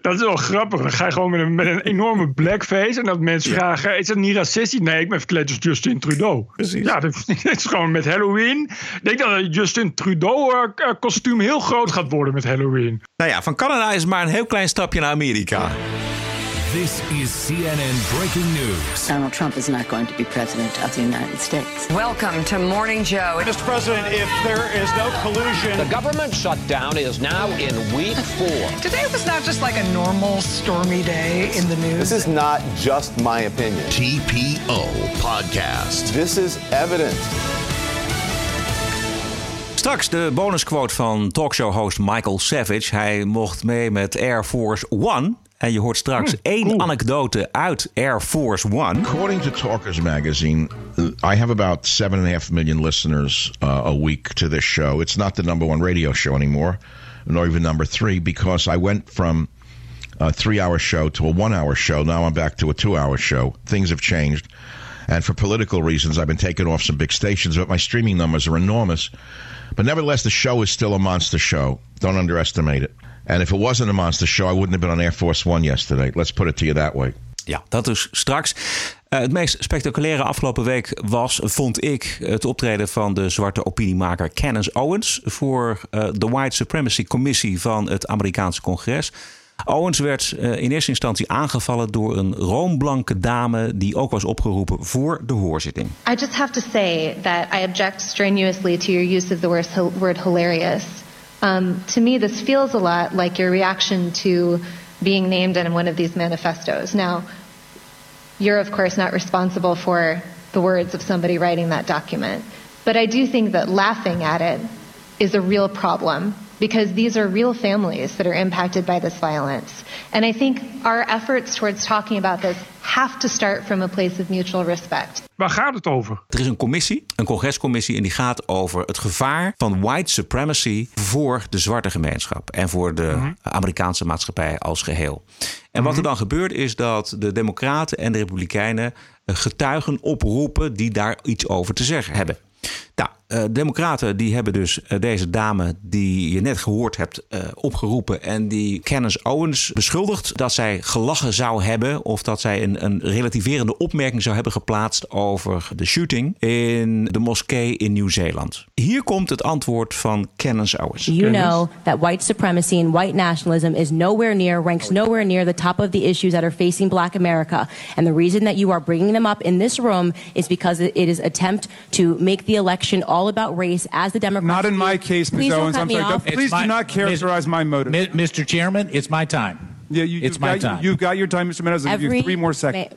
Dat is wel grappig. Dan ga je gewoon met een, met een enorme blackface. En dat mensen vragen: Is dat niet racistisch? Nee, ik ben verkleed als Justin Trudeau. Precies. Ja, dat is gewoon met Halloween. Ik denk dat het Justin Trudeau-kostuum heel groot gaat worden met Halloween. Nou ja, van Canada is maar een heel klein stapje naar Amerika. This is CNN breaking news. Donald Trump is not going to be president of the United States. Welcome to Morning Joe. Mr. President, if there is no collusion. The government shutdown is now in week four. Today was not just like a normal stormy day in the news. This is not just my opinion. TPO Podcast. This is evidence. Straks de bonusquote van talkshow-host Michael Savage. Hij mocht mee met Air Force One. En je hoort straks één anekdote uit Air Force One. According to Talkers Magazine, uh, I have about seven and a half million listeners uh, a week to this show. It's not the number one radio show anymore, nor even number three, because I went from a three hour show to a one hour show. Now I'm back to a two hour show. Things have changed. And for political reasons, I've been taken off some big stations, but my streaming numbers are enormous. But nevertheless, the show is still a monster show. Don't underestimate it. And if it wasn't a monster show, I wouldn't have been on Air Force One yesterday. Let's put it to you that way. Ja, dat dus straks. Eh, het meest spectaculaire afgelopen week was, vond ik, het optreden van de zwarte opiniemaker Candace Owens voor eh, de White Supremacy Commissie van het Amerikaanse congres. Owens werd eh, in eerste instantie aangevallen door een roomblanke dame die ook was opgeroepen voor de hoorzitting. I just have to say that I object strenuously to your use of the word hilarious. Um, to me, this feels a lot like your reaction to being named in one of these manifestos. Now, you're of course not responsible for the words of somebody writing that document, but I do think that laughing at it is a real problem because these are real families that are impacted by this violence. And I think our efforts towards talking about this have to start from a place of mutual respect. Waar gaat het over? Er is een commissie, een congrescommissie, en die gaat over het gevaar van white supremacy voor de zwarte gemeenschap en voor de Mhm. Amerikaanse maatschappij als geheel. En wat er dan gebeurt is dat de Democraten en de Republikeinen eh, getuigen oproepen die daar iets over te zeggen hebben. Nou, eh, Democraten die hebben dus eh, deze dame die je net gehoord hebt eh, opgeroepen en die Candace Owens beschuldigd dat zij gelachen zou hebben of dat zij een, een relativerende opmerking zou hebben geplaatst over de shooting in de moskee in Nieuw-Zeeland. Hier komt het antwoord van Candace Owens. You know that white supremacy and white nationalism is nowhere near, ranks nowhere near the top of the issues that are facing black America. And the reason that you are bringing them up in this room is because it is attempt to make the election all about race as the Democrats. Not in my case, Ms. Please don't Owens. cut I'm me sorry. off. Don't- Please do not characterize my motive. Mr. Chairman, it's my time. Yeah, you, It's you've, my got, time. you've got your time, Mr. Meadows. I'll give you Every three more seconds.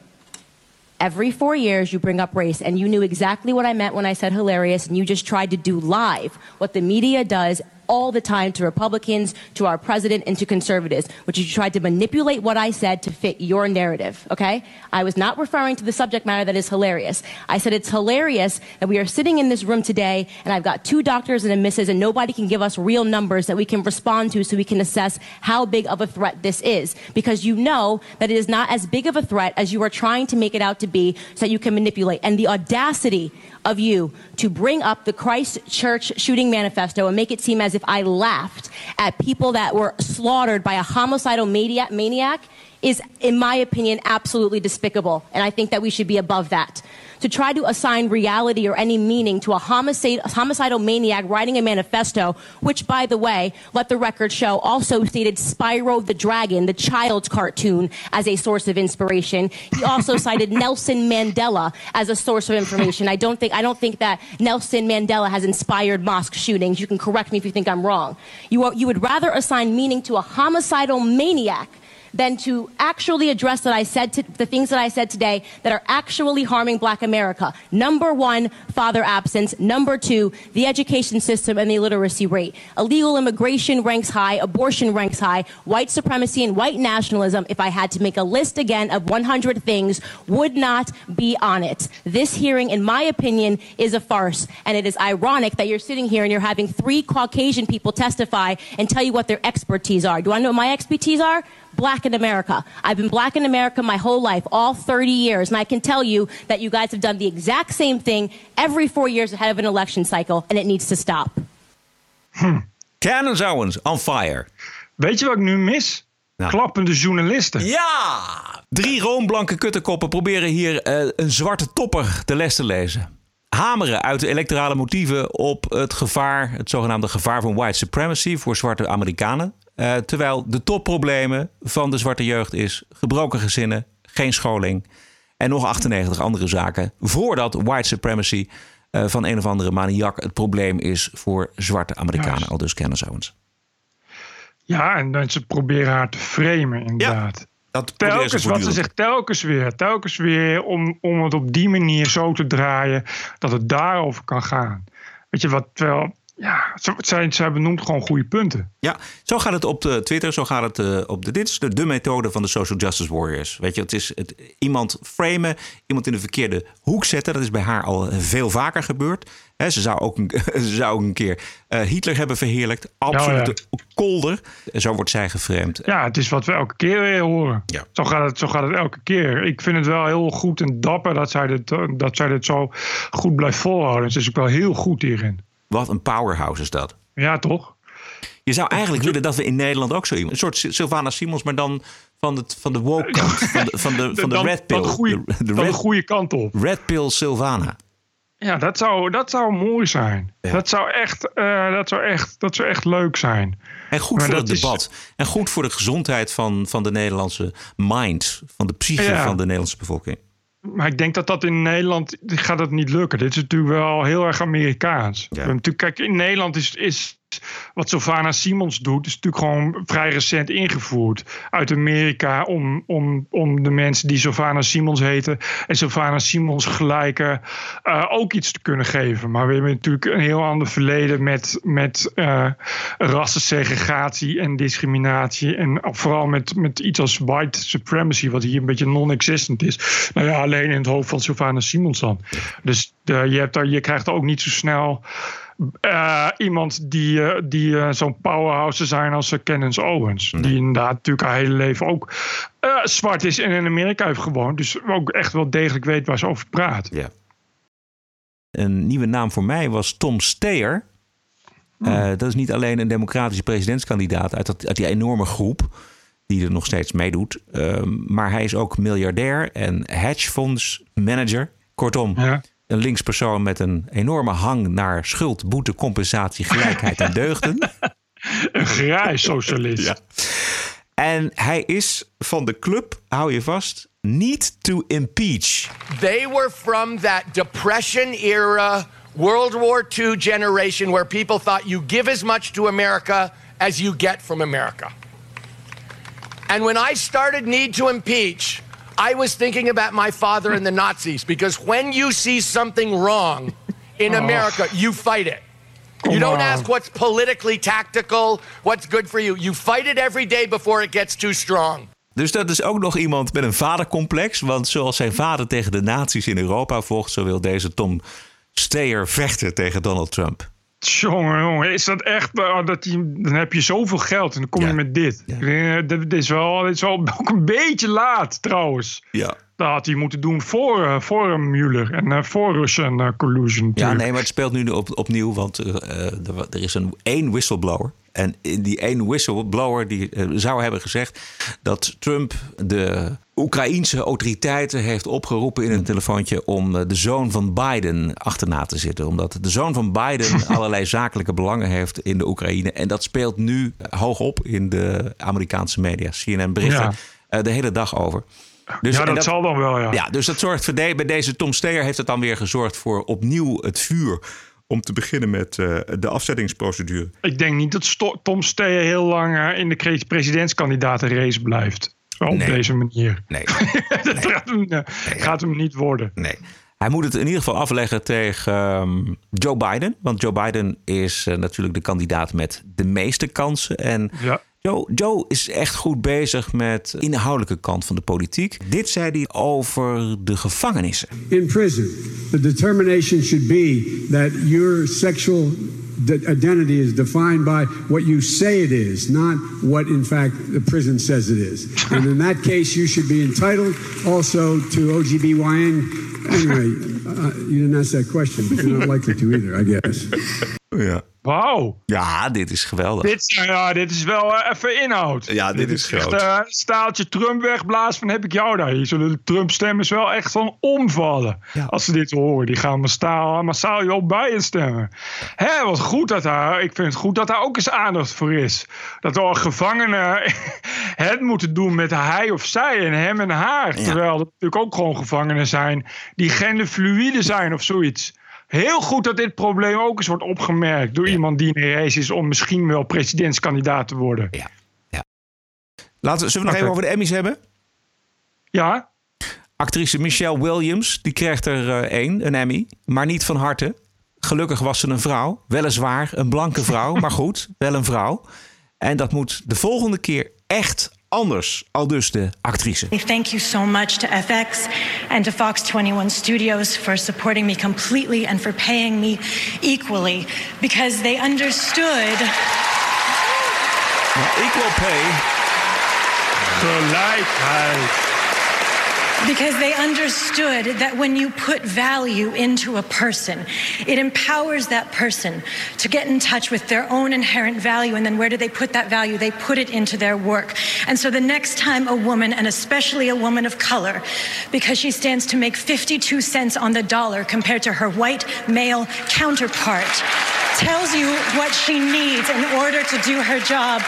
Every four years, you bring up race, and you knew exactly what I meant when I said hilarious, and you just tried to do live what the media does all the time to Republicans, to our president, and to conservatives, which you tried to manipulate what I said to fit your narrative, okay? I was not referring to the subject matter that is hilarious. I said it's hilarious that we are sitting in this room today, and I've got two doctors and a missus, and nobody can give us real numbers that we can respond to so we can assess how big of a threat this is. Because you know that it is not as big of a threat as you are trying to make it out to be so that you can manipulate. And the audacity of you to bring up the Christchurch shooting manifesto and make it seem as if I laughed at people that were slaughtered by a homicidal maniac, maniac is, in my opinion, absolutely despicable. And I think that we should be above that. To try to assign reality or any meaning to a homicide, homicidal maniac writing a manifesto, which, by the way, let the record show, also stated Spyro the Dragon, the child's cartoon, as a source of inspiration. He also cited Nelson Mandela as a source of information. I don't think I don't think that Nelson Mandela has inspired mosque shootings. You can correct me if you think I'm wrong. You are, you would rather assign meaning to a homicidal maniac than to actually address that I said to, the things that I said today that are actually harming black America. Number one, father absence. Number two, the education system and the illiteracy rate. Illegal immigration ranks high, abortion ranks high, white supremacy and white nationalism, if I had to make a list again of 100 things, would not be on it. This hearing, in my opinion, is a farce. And it is ironic that you're sitting here and you're having three Caucasian people testify and tell you what their expertise are. Do I know what my expertise are? Black in America. I've been black in America my whole life, all 30 years, and I can tell you that you guys have done the exact same thing every four years ahead of an election cycle, and it needs to stop. Candace Owens, on fire. Weet je wat ik nu mis? Klappende journalisten. Ja! Drie roomblanke kuttenkoppen proberen hier eh, een zwarte topper de les te lezen. Hameren uit de electorale motieven op het gevaar, het zogenaamde gevaar van white supremacy voor zwarte Amerikanen. Eh, terwijl de topproblemen van de zwarte jeugd is gebroken gezinnen, geen scholing en nog 98 andere zaken. Voordat white supremacy eh, van een of andere maniak het probleem is voor zwarte Amerikanen. Al dus Candace Owens. Ja, en dan ze proberen haar te framen, inderdaad. dat telkens wat ze zegt, telkens weer, telkens weer, om, om het op die manier zo te draaien dat het daarover kan gaan. Weet je wat, terwijl, ja, ze- zij, zij benoemt gewoon goede punten. Ja, zo gaat het op de Twitter, zo gaat het eh, op de. Dit is de, de methode van de social justice warriors. Weet je, het is het, iemand framen, iemand in de verkeerde hoek zetten. Dat is bij haar al veel vaker gebeurd. Ze, zou ook ze zou ook een keer eh, Hitler hebben verheerlijkt. Absolute kolder. En zo wordt zij geframed. Ja, het is wat we elke keer weer horen. Ja. Zo, gaat het, zo gaat het elke keer. Ik vind het wel heel goed en dapper dat zij dit, eh, dat zij dit zo goed blijft volhouden. Ze is ook wel heel goed hierin. Wat een powerhouse is dat. Ja, toch? Je zou eigenlijk willen dat we in Nederland ook zo iemand. Een soort Sylvana Simons, maar dan van, het, van de woke kant. Van de, van de, van de Dan- red pill. dan goeie- de, de goede kant op. red pill Sylvana. Ja, dat zou, dat zou mooi zijn. Dat, zou echt, eh, dat, zou echt, dat zou echt leuk zijn. En goed Maar voor het is- debat. En goed voor de gezondheid van, van de Nederlandse mind. Van de psyche Ja. van de Nederlandse bevolking. Maar ik denk dat dat in Nederland gaat dat niet lukken. Dit is natuurlijk wel heel erg Amerikaans. Natuurlijk, kijk, in Nederland is, is wat Sylvana Simons doet, is natuurlijk gewoon vrij recent ingevoerd uit Amerika om, om, om de mensen die Sylvana Simons heten en Sylvana Simons gelijken uh, ook iets te kunnen geven. Maar we hebben natuurlijk een heel ander verleden met, met uh, rassensegregatie en discriminatie en vooral met, met iets als white supremacy, wat hier een beetje non-existent is. Nou ja, alleen in het hoofd van Sylvana Simons dan. Dus de, je, hebt daar, je krijgt ook niet zo snel uh, iemand die, uh, die uh, zo'n powerhouse zijn als Kenneth Owens. Die inderdaad natuurlijk haar hele leven ook zwart is en in Amerika heeft gewoond. Dus ook echt wel degelijk weet waar ze over praat. Ja. Een nieuwe naam voor mij was Tom Steyer. Hmm. dat is niet alleen een democratische presidentskandidaat uit, dat, uit die enorme groep die er nog steeds meedoet. Ehm, maar hij is ook miljardair en hedgefondsmanager. Kortom, ja een linkspersoon met een enorme hang naar schuld, boete, compensatie, gelijkheid en deugden. een graai socialist. Ja. En hij is van de club, hou je vast, niet to impeach. They were from that depression era, World War II generation where people thought you give as much to America as you get from America. And when I started need to impeach, I was thinking about my father and the Nazis because when you see something wrong in oh. America, you fight it. you don't ask what's politically tactical, what's good for you. You fight it every day before it gets too strong. Dus dat is ook nog iemand met een vadercomplex. Want zoals zijn vader tegen de nazi's in Europa vocht, zo wil deze Tom Steyer vechten tegen Donald Trump. Jongen, jongen, is dat echt. Uh, dat die, dan heb je zoveel geld en dan kom je met dit. Ja. Dit, is wel, dit is wel ook een beetje laat trouwens. Ja. Dat had hij moeten doen voor, uh, voor Mueller en uh, voor Russian collusion. Natuurlijk. Ja, nee, maar het speelt nu op, opnieuw, want er is een één whistleblower. En die één whistleblower die zou hebben gezegd dat Trump de Oekraïense autoriteiten heeft opgeroepen in een telefoontje om de zoon van Biden achterna te zitten. Omdat de zoon van Biden allerlei zakelijke belangen heeft in de Oekraïne. En dat speelt nu hoog op in de Amerikaanse media. CNN berichten ja. de hele dag over. Dus, ja, dat, dat, zal dan wel, ja. Ja, dus dat zorgt voor de, bij deze Tom Steyer heeft het dan weer gezorgd voor opnieuw het vuur om te beginnen met uh, de afzettingsprocedure. Ik denk niet dat Sto Tom Steyer heel lang uh, in de presidentskandidatenrace blijft. Op nee. deze manier. Nee. dat nee. Gaat, hem, uh, nee. gaat, hem, niet worden. Nee. Hij moet het in ieder geval afleggen tegen um, Joe Biden. Want Joe Biden is natuurlijk de kandidaat met de meeste kansen. En ja. Joe, Joe is echt goed bezig met de inhoudelijke kant van de politiek. Dit zei hij over de gevangenissen. In prison, the determination should be that your sexual identity is defined by what you say it is, not what in fact the prison says it is. And in that case, you should be entitled also to OGBYN. Anyway, uh, you didn't ask that question, but you're not likely to either, I guess. Ja. Wauw. Ja, dit is geweldig. Dit, ja, dit is wel uh, even inhoud. Ja, dit, dit is, is groot. Echt, uh, staaltje Trump wegblazen van heb ik jou daar. Hier zullen de Trump-stemmers wel echt van omvallen. Ja. Als ze dit horen. Die gaan massaal, massaal jou Biden stemmen. Hé, wat goed dat daar. Ik vind het goed dat daar ook eens aandacht voor is. Dat er gevangenen het moeten doen met hij of zij en hem en haar. Ja. Terwijl er natuurlijk ook gewoon gevangenen zijn die genderfluïde zijn of zoiets. Heel goed dat dit probleem ook eens wordt opgemerkt door iemand die in de race is om misschien wel presidentskandidaat te worden. Ja. ja. Laten we, zullen we nog even over de Emmys hebben? Ja. Actrice Michelle Williams, die krijgt er uh, één, een Emmy, maar niet van harte. Gelukkig was ze een vrouw, weliswaar een blanke vrouw, maar goed, wel een vrouw. En dat moet de volgende keer echt anders, al dus de actrice. Thank you so much to FX and to Fox 21 Studios for supporting me completely and for paying me equally because they understood. equal pay. Gelijkheid. Because they understood that when you put value into a person, it empowers that person to get in touch with their own inherent value. And then where do they put that value? They put it into their work. And so the next time a woman, and especially a woman of color, because she stands to make 52 cents on the dollar compared to her white male counterpart, tells you what she needs in order to do her job,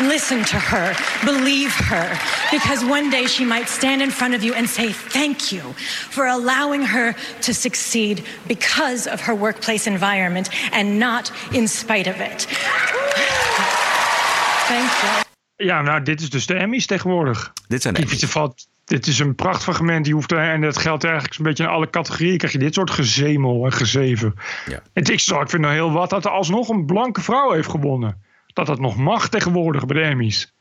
listen to her, believe her, because one day she might stand in front of you and say, Thank you for allowing her to succeed because of her workplace environment and not in spite of it. Thanks, Joe. Ja, nou, dit is dus de Emmys tegenwoordig. Dit zijn de Emmys. Valt, dit is een prachtfragment. Die hoeft, en dat geldt eigenlijk zo'n beetje in alle categorieën. Krijg je dit soort gezemel en gezeven. Ja. En ik, zou- ik vind nou heel wat dat er alsnog een blanke vrouw heeft gewonnen. Dat dat nog mag tegenwoordig bij de Emmys.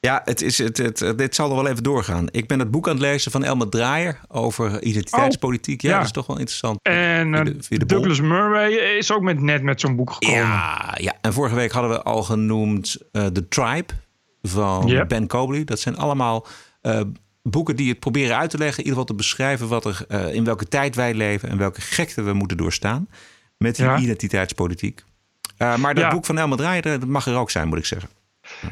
Ja, het is, het, het, dit zal er wel even doorgaan. Ik ben het boek aan het lezen van Elmer Draaier over identiteitspolitiek. ja, ja. dat is toch wel interessant. En eh, via de bol. Douglas Murray is ook met, net met zo'n boek gekomen. Ja, ja, en vorige week hadden we al genoemd eh The Tribe van Yep. Ben Cobley. Dat zijn allemaal eh, boeken die het proberen uit te leggen, in ieder geval te beschrijven wat er, in welke tijd wij leven en welke gekte we moeten doorstaan met die Ja. identiteitspolitiek. Maar dat Ja. boek van Elmer Draaier, dat mag er ook zijn, moet ik zeggen.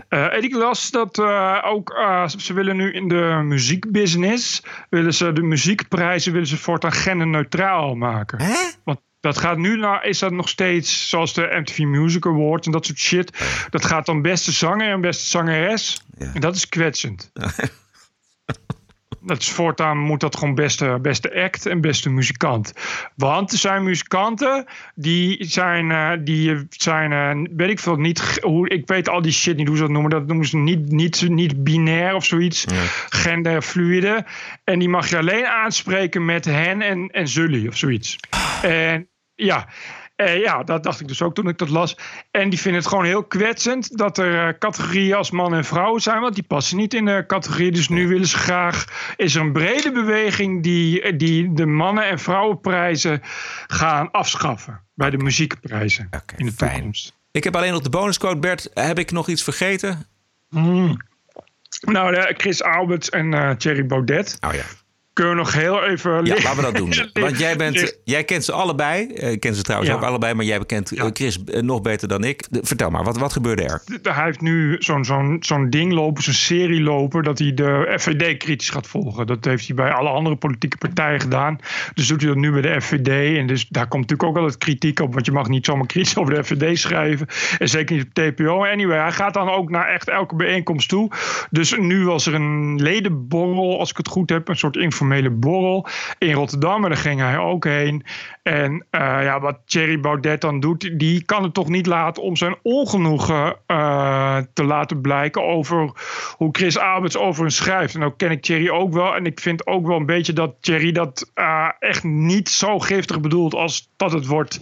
Eh, en ik las dat eh, ook eh, ze willen nu in de muziekbusiness willen ze de muziekprijzen willen ze voortaan genderneutraal maken. Want dat gaat nu nou is dat nog steeds zoals de MTV Music Awards en dat soort shit. Dat gaat dan beste zanger en beste zangeres. En dat is kwetsend. Dat is voortaan moet dat gewoon beste, beste act en beste muzikant. Want er zijn muzikanten die zijn, eh, die zijn eh, weet ik veel, niet, hoe, ik weet al die shit niet hoe ze dat noemen. Dat noemen ze niet, niet, niet binair of zoiets. Genderfluide. En die mag je alleen aanspreken met hen en, en zully of zoiets. En ja. Eh, ja, dat dacht ik dus ook toen ik dat las. En die vinden het gewoon heel kwetsend dat er eh, categorieën als man en vrouw zijn, want die passen niet in de categorie. Dus nu willen ze graag. Is er een brede beweging die, die de mannen- en vrouwenprijzen gaan afschaffen bij de muziekprijzen in de toekomst. Ik heb alleen nog de bonuscode. Bert, heb ik nog iets vergeten? Hmm. Nou, Chris Alberts en eh Thierry Baudet. Oh ja. Kunnen we nog heel even. Ja, laten we dat doen. Want jij, bent, jij kent ze allebei. Eh, Ik ken ze trouwens Ja. ook allebei, maar jij kent eh, Chris eh, nog beter dan ik. Vertel maar, wat, wat gebeurde er? Hij heeft nu zo'n zo'n zo'n ding lopen, zo'n serie lopen, dat hij de FVD kritisch gaat volgen. Dat heeft hij bij alle andere politieke partijen gedaan. Dus doet hij dat nu bij de FVD. En dus daar komt natuurlijk ook altijd kritiek op, want je mag niet zomaar kritisch over de FVD schrijven. En zeker niet op TPO. Anyway, hij gaat dan ook naar echt elke bijeenkomst toe. Dus nu was er een ledenborrel, als ik het goed heb, een soort informele borrel in Rotterdam. En daar ging hij ook heen. En eh, ja, wat Thierry Baudet dan doet, die kan het toch niet laten om zijn ongenoegen eh, te laten blijken over hoe Chris Alberts over hem schrijft. En ook ken ik Thierry ook wel. En ik vind ook wel een beetje dat Thierry dat eh, echt niet zo giftig bedoelt als dat het wordt,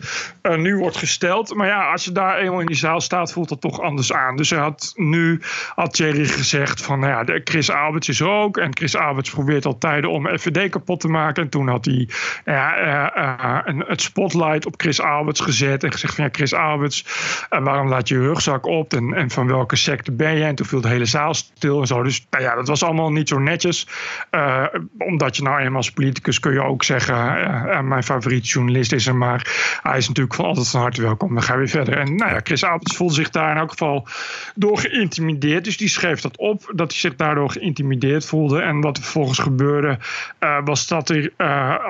nu wordt gesteld. Maar ja, als je daar eenmaal in die zaal staat, voelt dat toch anders aan. Dus had nu, had Thierry gezegd van, nou ja, Chris Alberts is er ook. En Chris Alberts probeert al tijden om FVD kapot te maken. En toen had hij ja, het spotlight op Chris Alberts gezet. En gezegd van, ja, Chris Alberts, eh, waarom laat je je rugzak op? En, en van welke secte ben je? En toen viel de hele zaal stil en zo. Dus nou ja, dat was allemaal niet zo netjes. Eh, omdat je nou eenmaal als politicus kun je ook zeggen... eh, mijn favoriete journalist is er, maar hij is natuurlijk van altijd van harte welkom. Dan gaan we weer verder. En nou ja, Chris Alberts voelde zich daar in elk geval door geïntimideerd. Dus die schreef dat op, dat hij zich daardoor geïntimideerd voelde. En wat er vervolgens gebeurde, was dat er,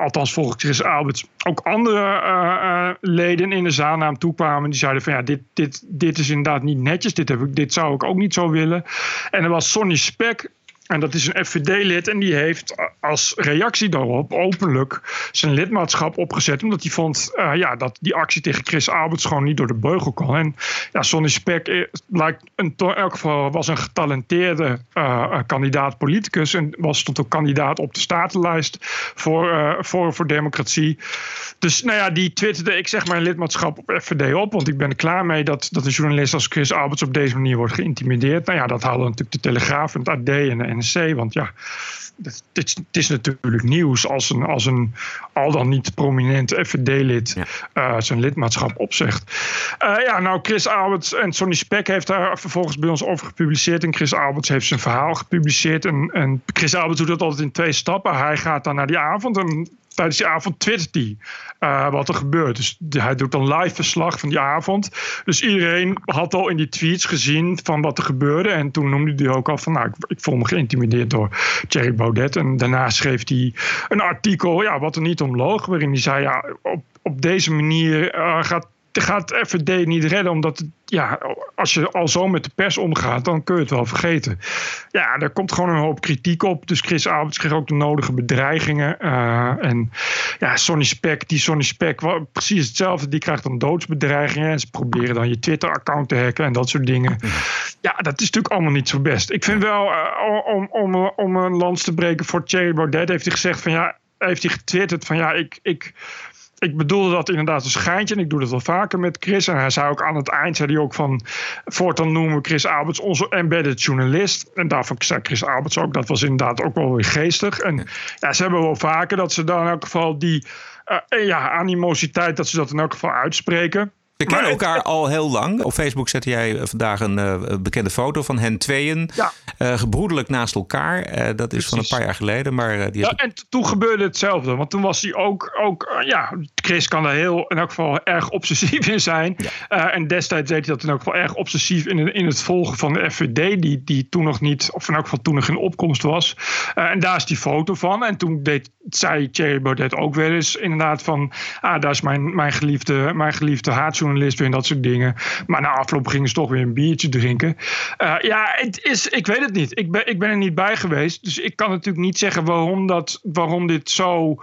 althans volgens Chris Alberts, ook andere eh, eh, leden in de zaal naar hem toe kwamen. Die zeiden van ja, dit, dit, dit is inderdaad niet netjes. Dit, heb ik, dit zou ik ook niet zo willen. En er was Sonny Spek. En dat is een FVD-lid en die heeft als reactie daarop openlijk zijn lidmaatschap opgezet. Omdat hij vond eh, ja, dat die actie tegen Chris Alberts gewoon niet door de beugel kon. En ja, Sonny Spek eh, lijkt een, in elk geval was een getalenteerde eh, kandidaat politicus. En was stond ook kandidaat op de statenlijst voor, voor, voor democratie. Dus nou ja, die twitterde ik zeg een lidmaatschap op FVD op. Want ik ben er klaar mee dat, dat een journalist als Chris Alberts op deze manier wordt geïntimideerd. Nou ja, dat halen natuurlijk de Telegraaf en het AD en Want ja, het, is, het is natuurlijk nieuws als een, als een al dan niet prominent FVD-lid eh, zijn lidmaatschap opzegt. Eh, ja, nou, Chris Alberts en Sonny Spek heeft daar vervolgens bij ons over gepubliceerd. En Chris Alberts heeft zijn verhaal gepubliceerd. En, en Chris Alberts doet dat altijd in twee stappen. Hij gaat dan naar die avond en tijdens die avond twittert hij eh, wat er gebeurt. Dus hij doet dan live verslag van die avond. Dus iedereen had al in die tweets gezien van wat er gebeurde. En toen noemde hij ook al van, nou, ik, ik voel me geïntimideerd door Thierry Baudet. En daarna schreef hij een artikel, ja, wat er niet om waarin hij zei, ja, op, op deze manier eh, gaat gaat FVD niet redden, omdat ja, als je al zo met de pers omgaat, dan kun je het wel vergeten. Ja, er komt gewoon een hoop kritiek op. Dus Chris Alberts kreeg ook de nodige bedreigingen. Uh, en ja, Sonny Spek, die Sonny Spek, precies hetzelfde. Die krijgt dan doodsbedreigingen. En ze proberen dan je Twitter-account te hacken en dat soort dingen. Ja, dat is natuurlijk allemaal niet zo best. Ik vind wel, uh, om, om, om een lans te breken voor Thierry Baudet, heeft hij gezegd van ja, heeft hij getwitterd van ja, ik, ik ik bedoelde dat inderdaad een schijntje. En ik doe dat wel vaker met Chris. En hij zei ook aan het eind, zei hij ook van... voortaan noemen we Chris Alberts onze embedded journalist. En daarvan zei Chris Alberts ook, dat was inderdaad ook wel weer geestig. En ja, ze hebben wel vaker dat ze dan in elk geval die... Uh, ja, animositeit, dat ze dat in elk geval uitspreken. We kennen elkaar al heel lang. Op Facebook zette jij vandaag een uh, bekende foto van hen tweeën. Ja. Uh, gebroedelijk naast elkaar. Uh, dat is van een paar jaar geleden. Maar, die ja, en toen gebeurde hetzelfde. Want toen was hij ook... ook ja, Chris kan er heel, in elk geval erg obsessief in zijn. Ja. en destijds deed hij dat in elk geval erg obsessief in, in het volgen van de FVD. Die, die toen nog niet... Of in elk geval toen nog in opkomst was. en daar is die foto van. En toen deed, zei Thierry Baudet ook wel eens inderdaad van... Ah, daar is mijn, mijn geliefde, mijn geliefde haatjournalist weer en dat soort dingen. Maar na afloop gingen ze toch weer een biertje drinken. Uh, ja, het is, ik weet het niet. Ik ben, ik ben er niet bij geweest. Dus ik kan natuurlijk niet zeggen waarom, dat, waarom dit zo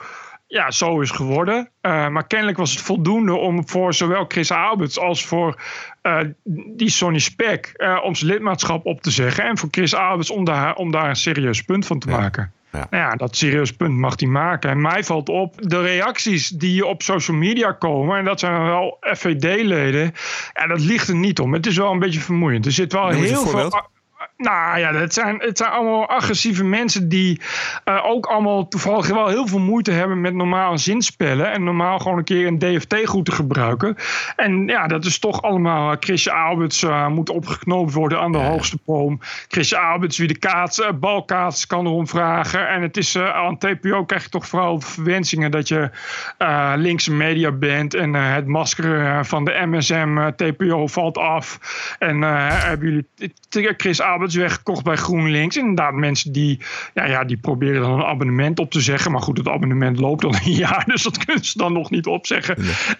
ja, zo is geworden. Uh, maar kennelijk was het voldoende om voor zowel Chris Alberts als voor uh, die Sonny Spek uh, om zijn lidmaatschap op te zeggen. En voor Chris Alberts om daar, om daar een serieus punt van te ja. maken. Ja. Nou ja, dat serieus punt mag hij maken. En mij valt op de reacties die op social media komen. En dat zijn wel FVD-leden. Ja, dat ligt er niet om. Het is wel een beetje vermoeiend. Er zit wel heel veel. Nou ja, het zijn, het zijn allemaal agressieve mensen die uh, ook allemaal toevallig wel heel veel moeite hebben met normaal zinspellen. En normaal gewoon een keer een DFT-goed te gebruiken. En ja, dat is toch allemaal. Chrisje Alberts uh, moet opgeknoopt worden aan de hoogste boom. Chrisje Alberts, wie de kaats, uh, balkaats kan erom vragen. En het is aan TPO krijg je toch vooral verwensingen dat je linkse media bent. En het masker van de MSM TPO valt af. En hebben jullie Chris Alberts weggekocht bij GroenLinks. Inderdaad, mensen die, ja, ja, die proberen dan een abonnement op te zeggen. Maar goed, het abonnement loopt al een jaar, dus dat kunnen ze dan nog niet opzeggen.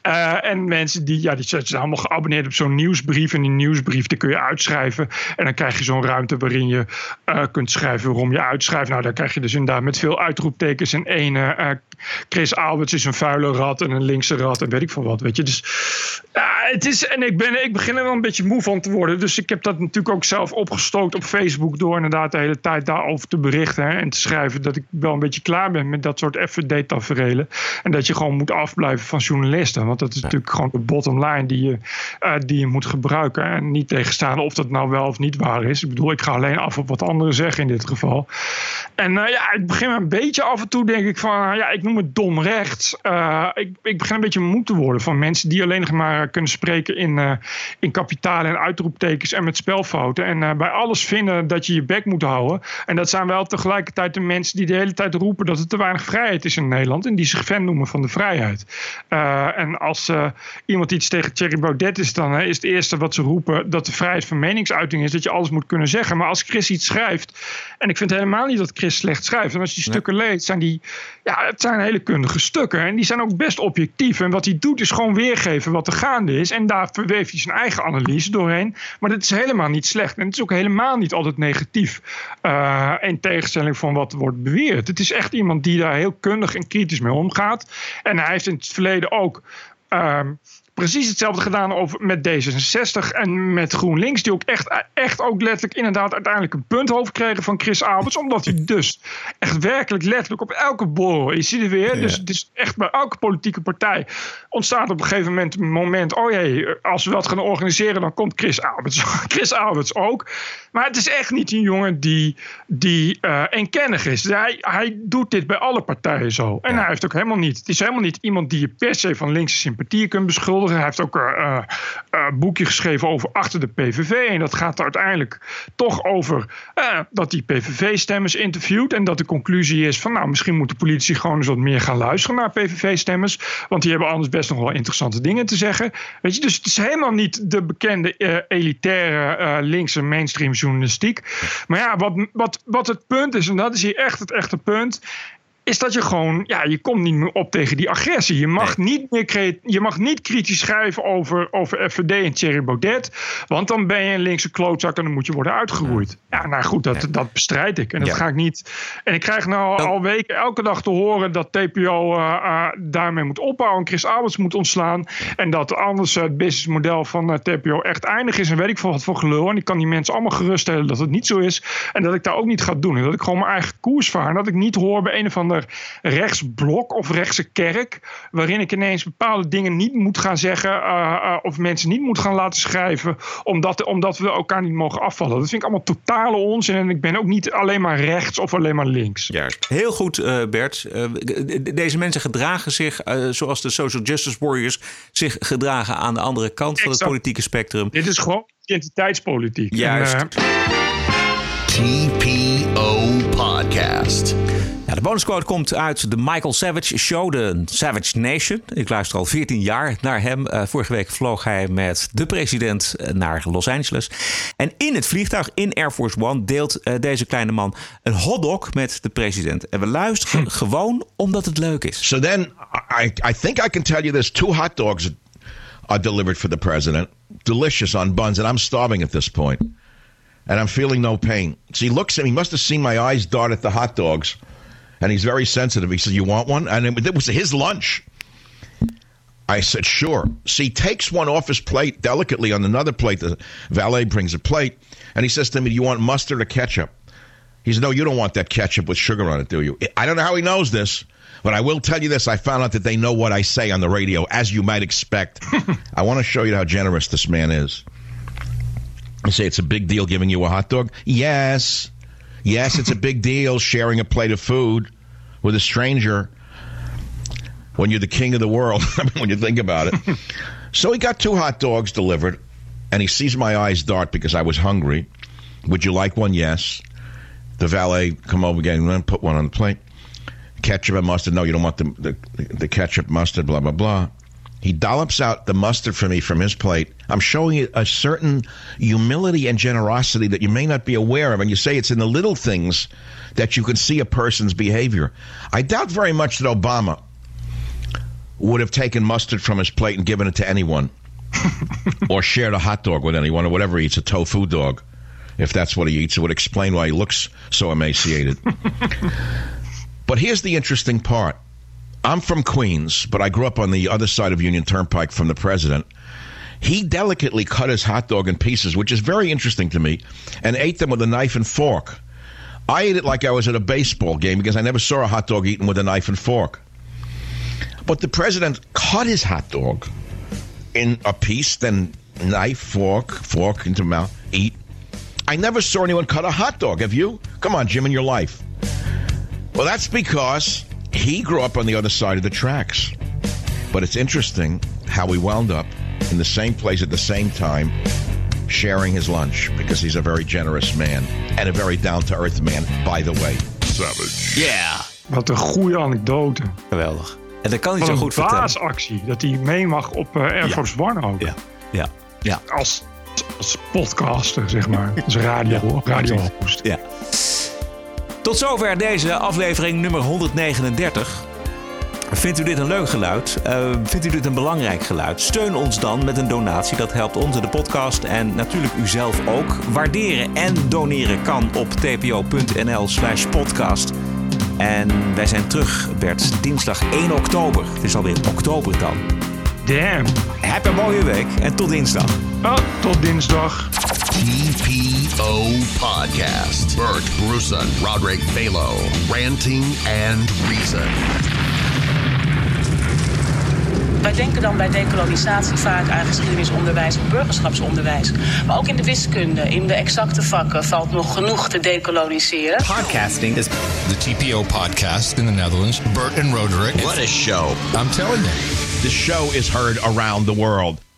Uh, en mensen die, ja, die zijn allemaal geabonneerd op zo'n nieuwsbrief. En die nieuwsbrief die kun je uitschrijven. En dan krijg je zo'n ruimte waarin je uh, kunt schrijven waarom je uitschrijft. Nou, dan krijg je dus inderdaad met veel uitroeptekens en één. Chris Alberts is een vuile rat en een linkse rat en weet ik veel wat, weet je. Dus ja, het is, en ik, ben, ik begin er wel een beetje moe van te worden. Dus ik heb dat natuurlijk ook zelf opgestookt op Facebook door inderdaad de hele tijd daarover te berichten. Hè, en te schrijven dat ik wel een beetje klaar ben met dat soort FVD-taferelen. En dat je gewoon moet afblijven van journalisten. Want dat is natuurlijk gewoon de bottom line die je, uh, die je moet gebruiken. En niet tegenstaan of dat nou wel of niet waar is. Ik bedoel, ik ga alleen af op wat anderen zeggen in dit geval. En uh, ja, ik begin een beetje af en toe denk ik van, ja, ik noem het dom rechts. Uh, ik, ik begin een beetje moe te worden van mensen die alleen nog maar kunnen spreken in, in kapitalen en uitroeptekens en met spelfouten. En bij alles vinden dat je je bek moet houden. En dat zijn wel tegelijkertijd de mensen die de hele tijd roepen dat er te weinig vrijheid is in Nederland. En die zich fan noemen van de vrijheid. Uh, en als uh, iemand iets tegen Thierry Baudet is, dan uh, is het eerste wat ze roepen dat de vrijheid van meningsuiting is. Dat je alles moet kunnen zeggen. Maar als Chris iets schrijft. En ik vind helemaal niet dat Chris slecht schrijft. En als je die stukken leest, zijn die. Ja, het zijn hele kundige stukken. En die zijn ook best objectief. En wat hij doet is gewoon weergeven wat er gaande is. En daar verweeft hij zijn eigen analyse doorheen. Maar dat is helemaal niet slecht. En het is ook helemaal niet altijd negatief. Uh, in tegenstelling van wat wordt beweerd. Het is echt iemand die daar heel kundig en kritisch mee omgaat. En hij heeft in het verleden ook. Uh, precies hetzelfde gedaan over, met D66 en met GroenLinks. Die ook echt, echt ook letterlijk inderdaad uiteindelijk een punt kregen van Chris Alberts. Omdat hij dus echt werkelijk letterlijk op elke borrel, je ziet het weer. Ja. Dus het is echt bij elke politieke partij ontstaat op een gegeven moment een moment. Oh jee, als we dat gaan organiseren dan komt Chris Alberts, Chris Alberts ook. Maar het is echt niet een jongen die, die uh, eenkennig is. Hij, hij doet dit bij alle partijen zo. En ja. hij heeft ook helemaal niet. Het is helemaal niet iemand die je per se van linkse sympathie kunt beschuldigen. Hij heeft ook een uh, uh, boekje geschreven over achter de PVV. En dat gaat uiteindelijk toch over uh, dat die PVV-stemmers interviewt. En dat de conclusie is van nou, misschien moet de politie gewoon eens wat meer gaan luisteren naar PVV-stemmers. Want die hebben anders best nog wel interessante dingen te zeggen. Weet je, dus het is helemaal niet de bekende elitaire linkse mainstream journalistiek. Maar ja, wat, wat, wat het punt is, en dat is hier echt het echte punt is dat je gewoon, ja, je komt niet meer op tegen die agressie. Je mag, niet, meer je mag niet kritisch schrijven over, over FVD en Thierry Baudet. Want dan ben je een linkse klootzak en dan moet je worden uitgeroeid. Ja, nou goed, dat, dat bestrijd ik. En dat Ja. ga ik niet. En ik krijg nou al weken elke dag te horen dat TPO eh, eh, daarmee moet opbouwen. Chris Alberts moet ontslaan. En dat anders het businessmodel van eh, TPO echt eindig is. En weet ik veel wat voor gelul. En ik kan die mensen allemaal geruststellen dat het niet zo is. En dat ik daar ook niet ga doen. En dat ik gewoon mijn eigen koers vaar. En dat ik niet hoor bij een of ander rechtsblok of rechtse kerk. Waarin ik ineens bepaalde dingen niet moet gaan zeggen. eh, eh, of mensen niet moet gaan laten schrijven. Omdat, omdat we elkaar niet mogen afvallen. Dat vind ik allemaal totale onzin. En ik ben ook niet alleen maar rechts of alleen maar links. Juist. Heel goed, eh, Bert. Eh, deze mensen gedragen zich eh, zoals de social justice warriors zich gedragen aan de andere kant van het politieke spectrum. Dit is gewoon identiteitspolitiek. Juist. En, TPO Podcast. Ja, de bonusquote komt uit de Michael Savage show, de Savage Nation. Ik luister al 14 jaar naar hem. Eh, vorige week vloog hij met de president eh, naar Los Angeles. En in het vliegtuig in Air Force One deelt eh, deze kleine man een hotdog met de president. En we luisteren gewoon omdat het leuk is. So then I, I think I can tell you this two hot dogs are delivered for the president. Delicious on buns, and I'm starving at this point. And I'm feeling no pain. So he looks at me, he must have seen my eyes dart at the hot dogs. And he's very sensitive. He said, You want one? And it, it was his lunch. I said, Sure. So he takes one off his plate delicately on another plate. The valet brings a plate. And he says to me, Do you want mustard or ketchup? He said, No, you don't want that ketchup with sugar on it, do you? I don't know how he knows this, but I will tell you this. I found out that they know what I say on the radio, as you might expect. I want to show you how generous this man is. You say it's a big deal giving you a hot dog? Yes. Yes, it's a big deal sharing a plate of food with a stranger when you're the king of the world. When you think about it. so he got two hot dogs delivered, and he sees my eyes dart because I was hungry. Would you like one? Yes. The valet come over again and put one on the plate. Ketchup and mustard. No, you don't want the, the, the ketchup, mustard, blah, blah, blah. He dollops out the mustard for me from his plate. I'm showing you a certain humility and generosity that you may not be aware of. And you say it's in the little things that you can see a person's behavior. I doubt very much that Obama would have taken mustard from his plate and given it to anyone or shared a hot dog with anyone or whatever he eats, a tofu dog. If that's what he eats, it would explain why he looks so emaciated. but here's the interesting part. I'm from Queens, but I grew up on the other side of Union Turnpike from the president. He delicately cut his hot dog in pieces, which is very interesting to me, and ate them with a knife and fork. I ate it like I was at a baseball game because I never saw a hot dog eaten with a knife and fork. But the president cut his hot dog in a piece, then knife, fork, fork into mouth, eat. I never saw anyone cut a hot dog. Have you? Come on, Jim, in your life. Well, that's because he grew up on the other side of the tracks. But it's interesting how we wound up in the same place at the same time, sharing his lunch because he's a very generous man and a very down to earth man, by the way. Savage. Yeah. Wat een goede anekdote. Geweldig. En dat kan hij zo een goed vertellen. baasactie. Dat hij mee mag op eh, Air Ja. Force One ook. Ja. Ja. Ja. Als, als podcaster, zeg maar. Als radio, radio host. Ja. Tot zover deze aflevering nummer 139. Vindt u dit een leuk geluid? Eh, vindt u dit een belangrijk geluid? Steun ons dan met een donatie. Dat helpt ons en de podcast en natuurlijk u zelf ook. Waarderen en doneren kan op tpo.nl slash podcast. En wij zijn terug, Bert, dinsdag 1 oktober. Het is alweer oktober dan. Damn. Heb een mooie week en tot dinsdag. Oh, tot dinsdag. TPO Podcast. Bert Bruson, Roderick Balo, Ranting and Reason. Wij denken dan bij dekolonisatie vaak aan geschiedenisonderwijs of burgerschapsonderwijs. Maar ook in de wiskunde, in de exacte vakken, valt nog genoeg te dekoloniseren. Podcasting is the TPO podcast in the Netherlands. Bert and Roderick. What a show. I'm telling you. The show is heard around the world.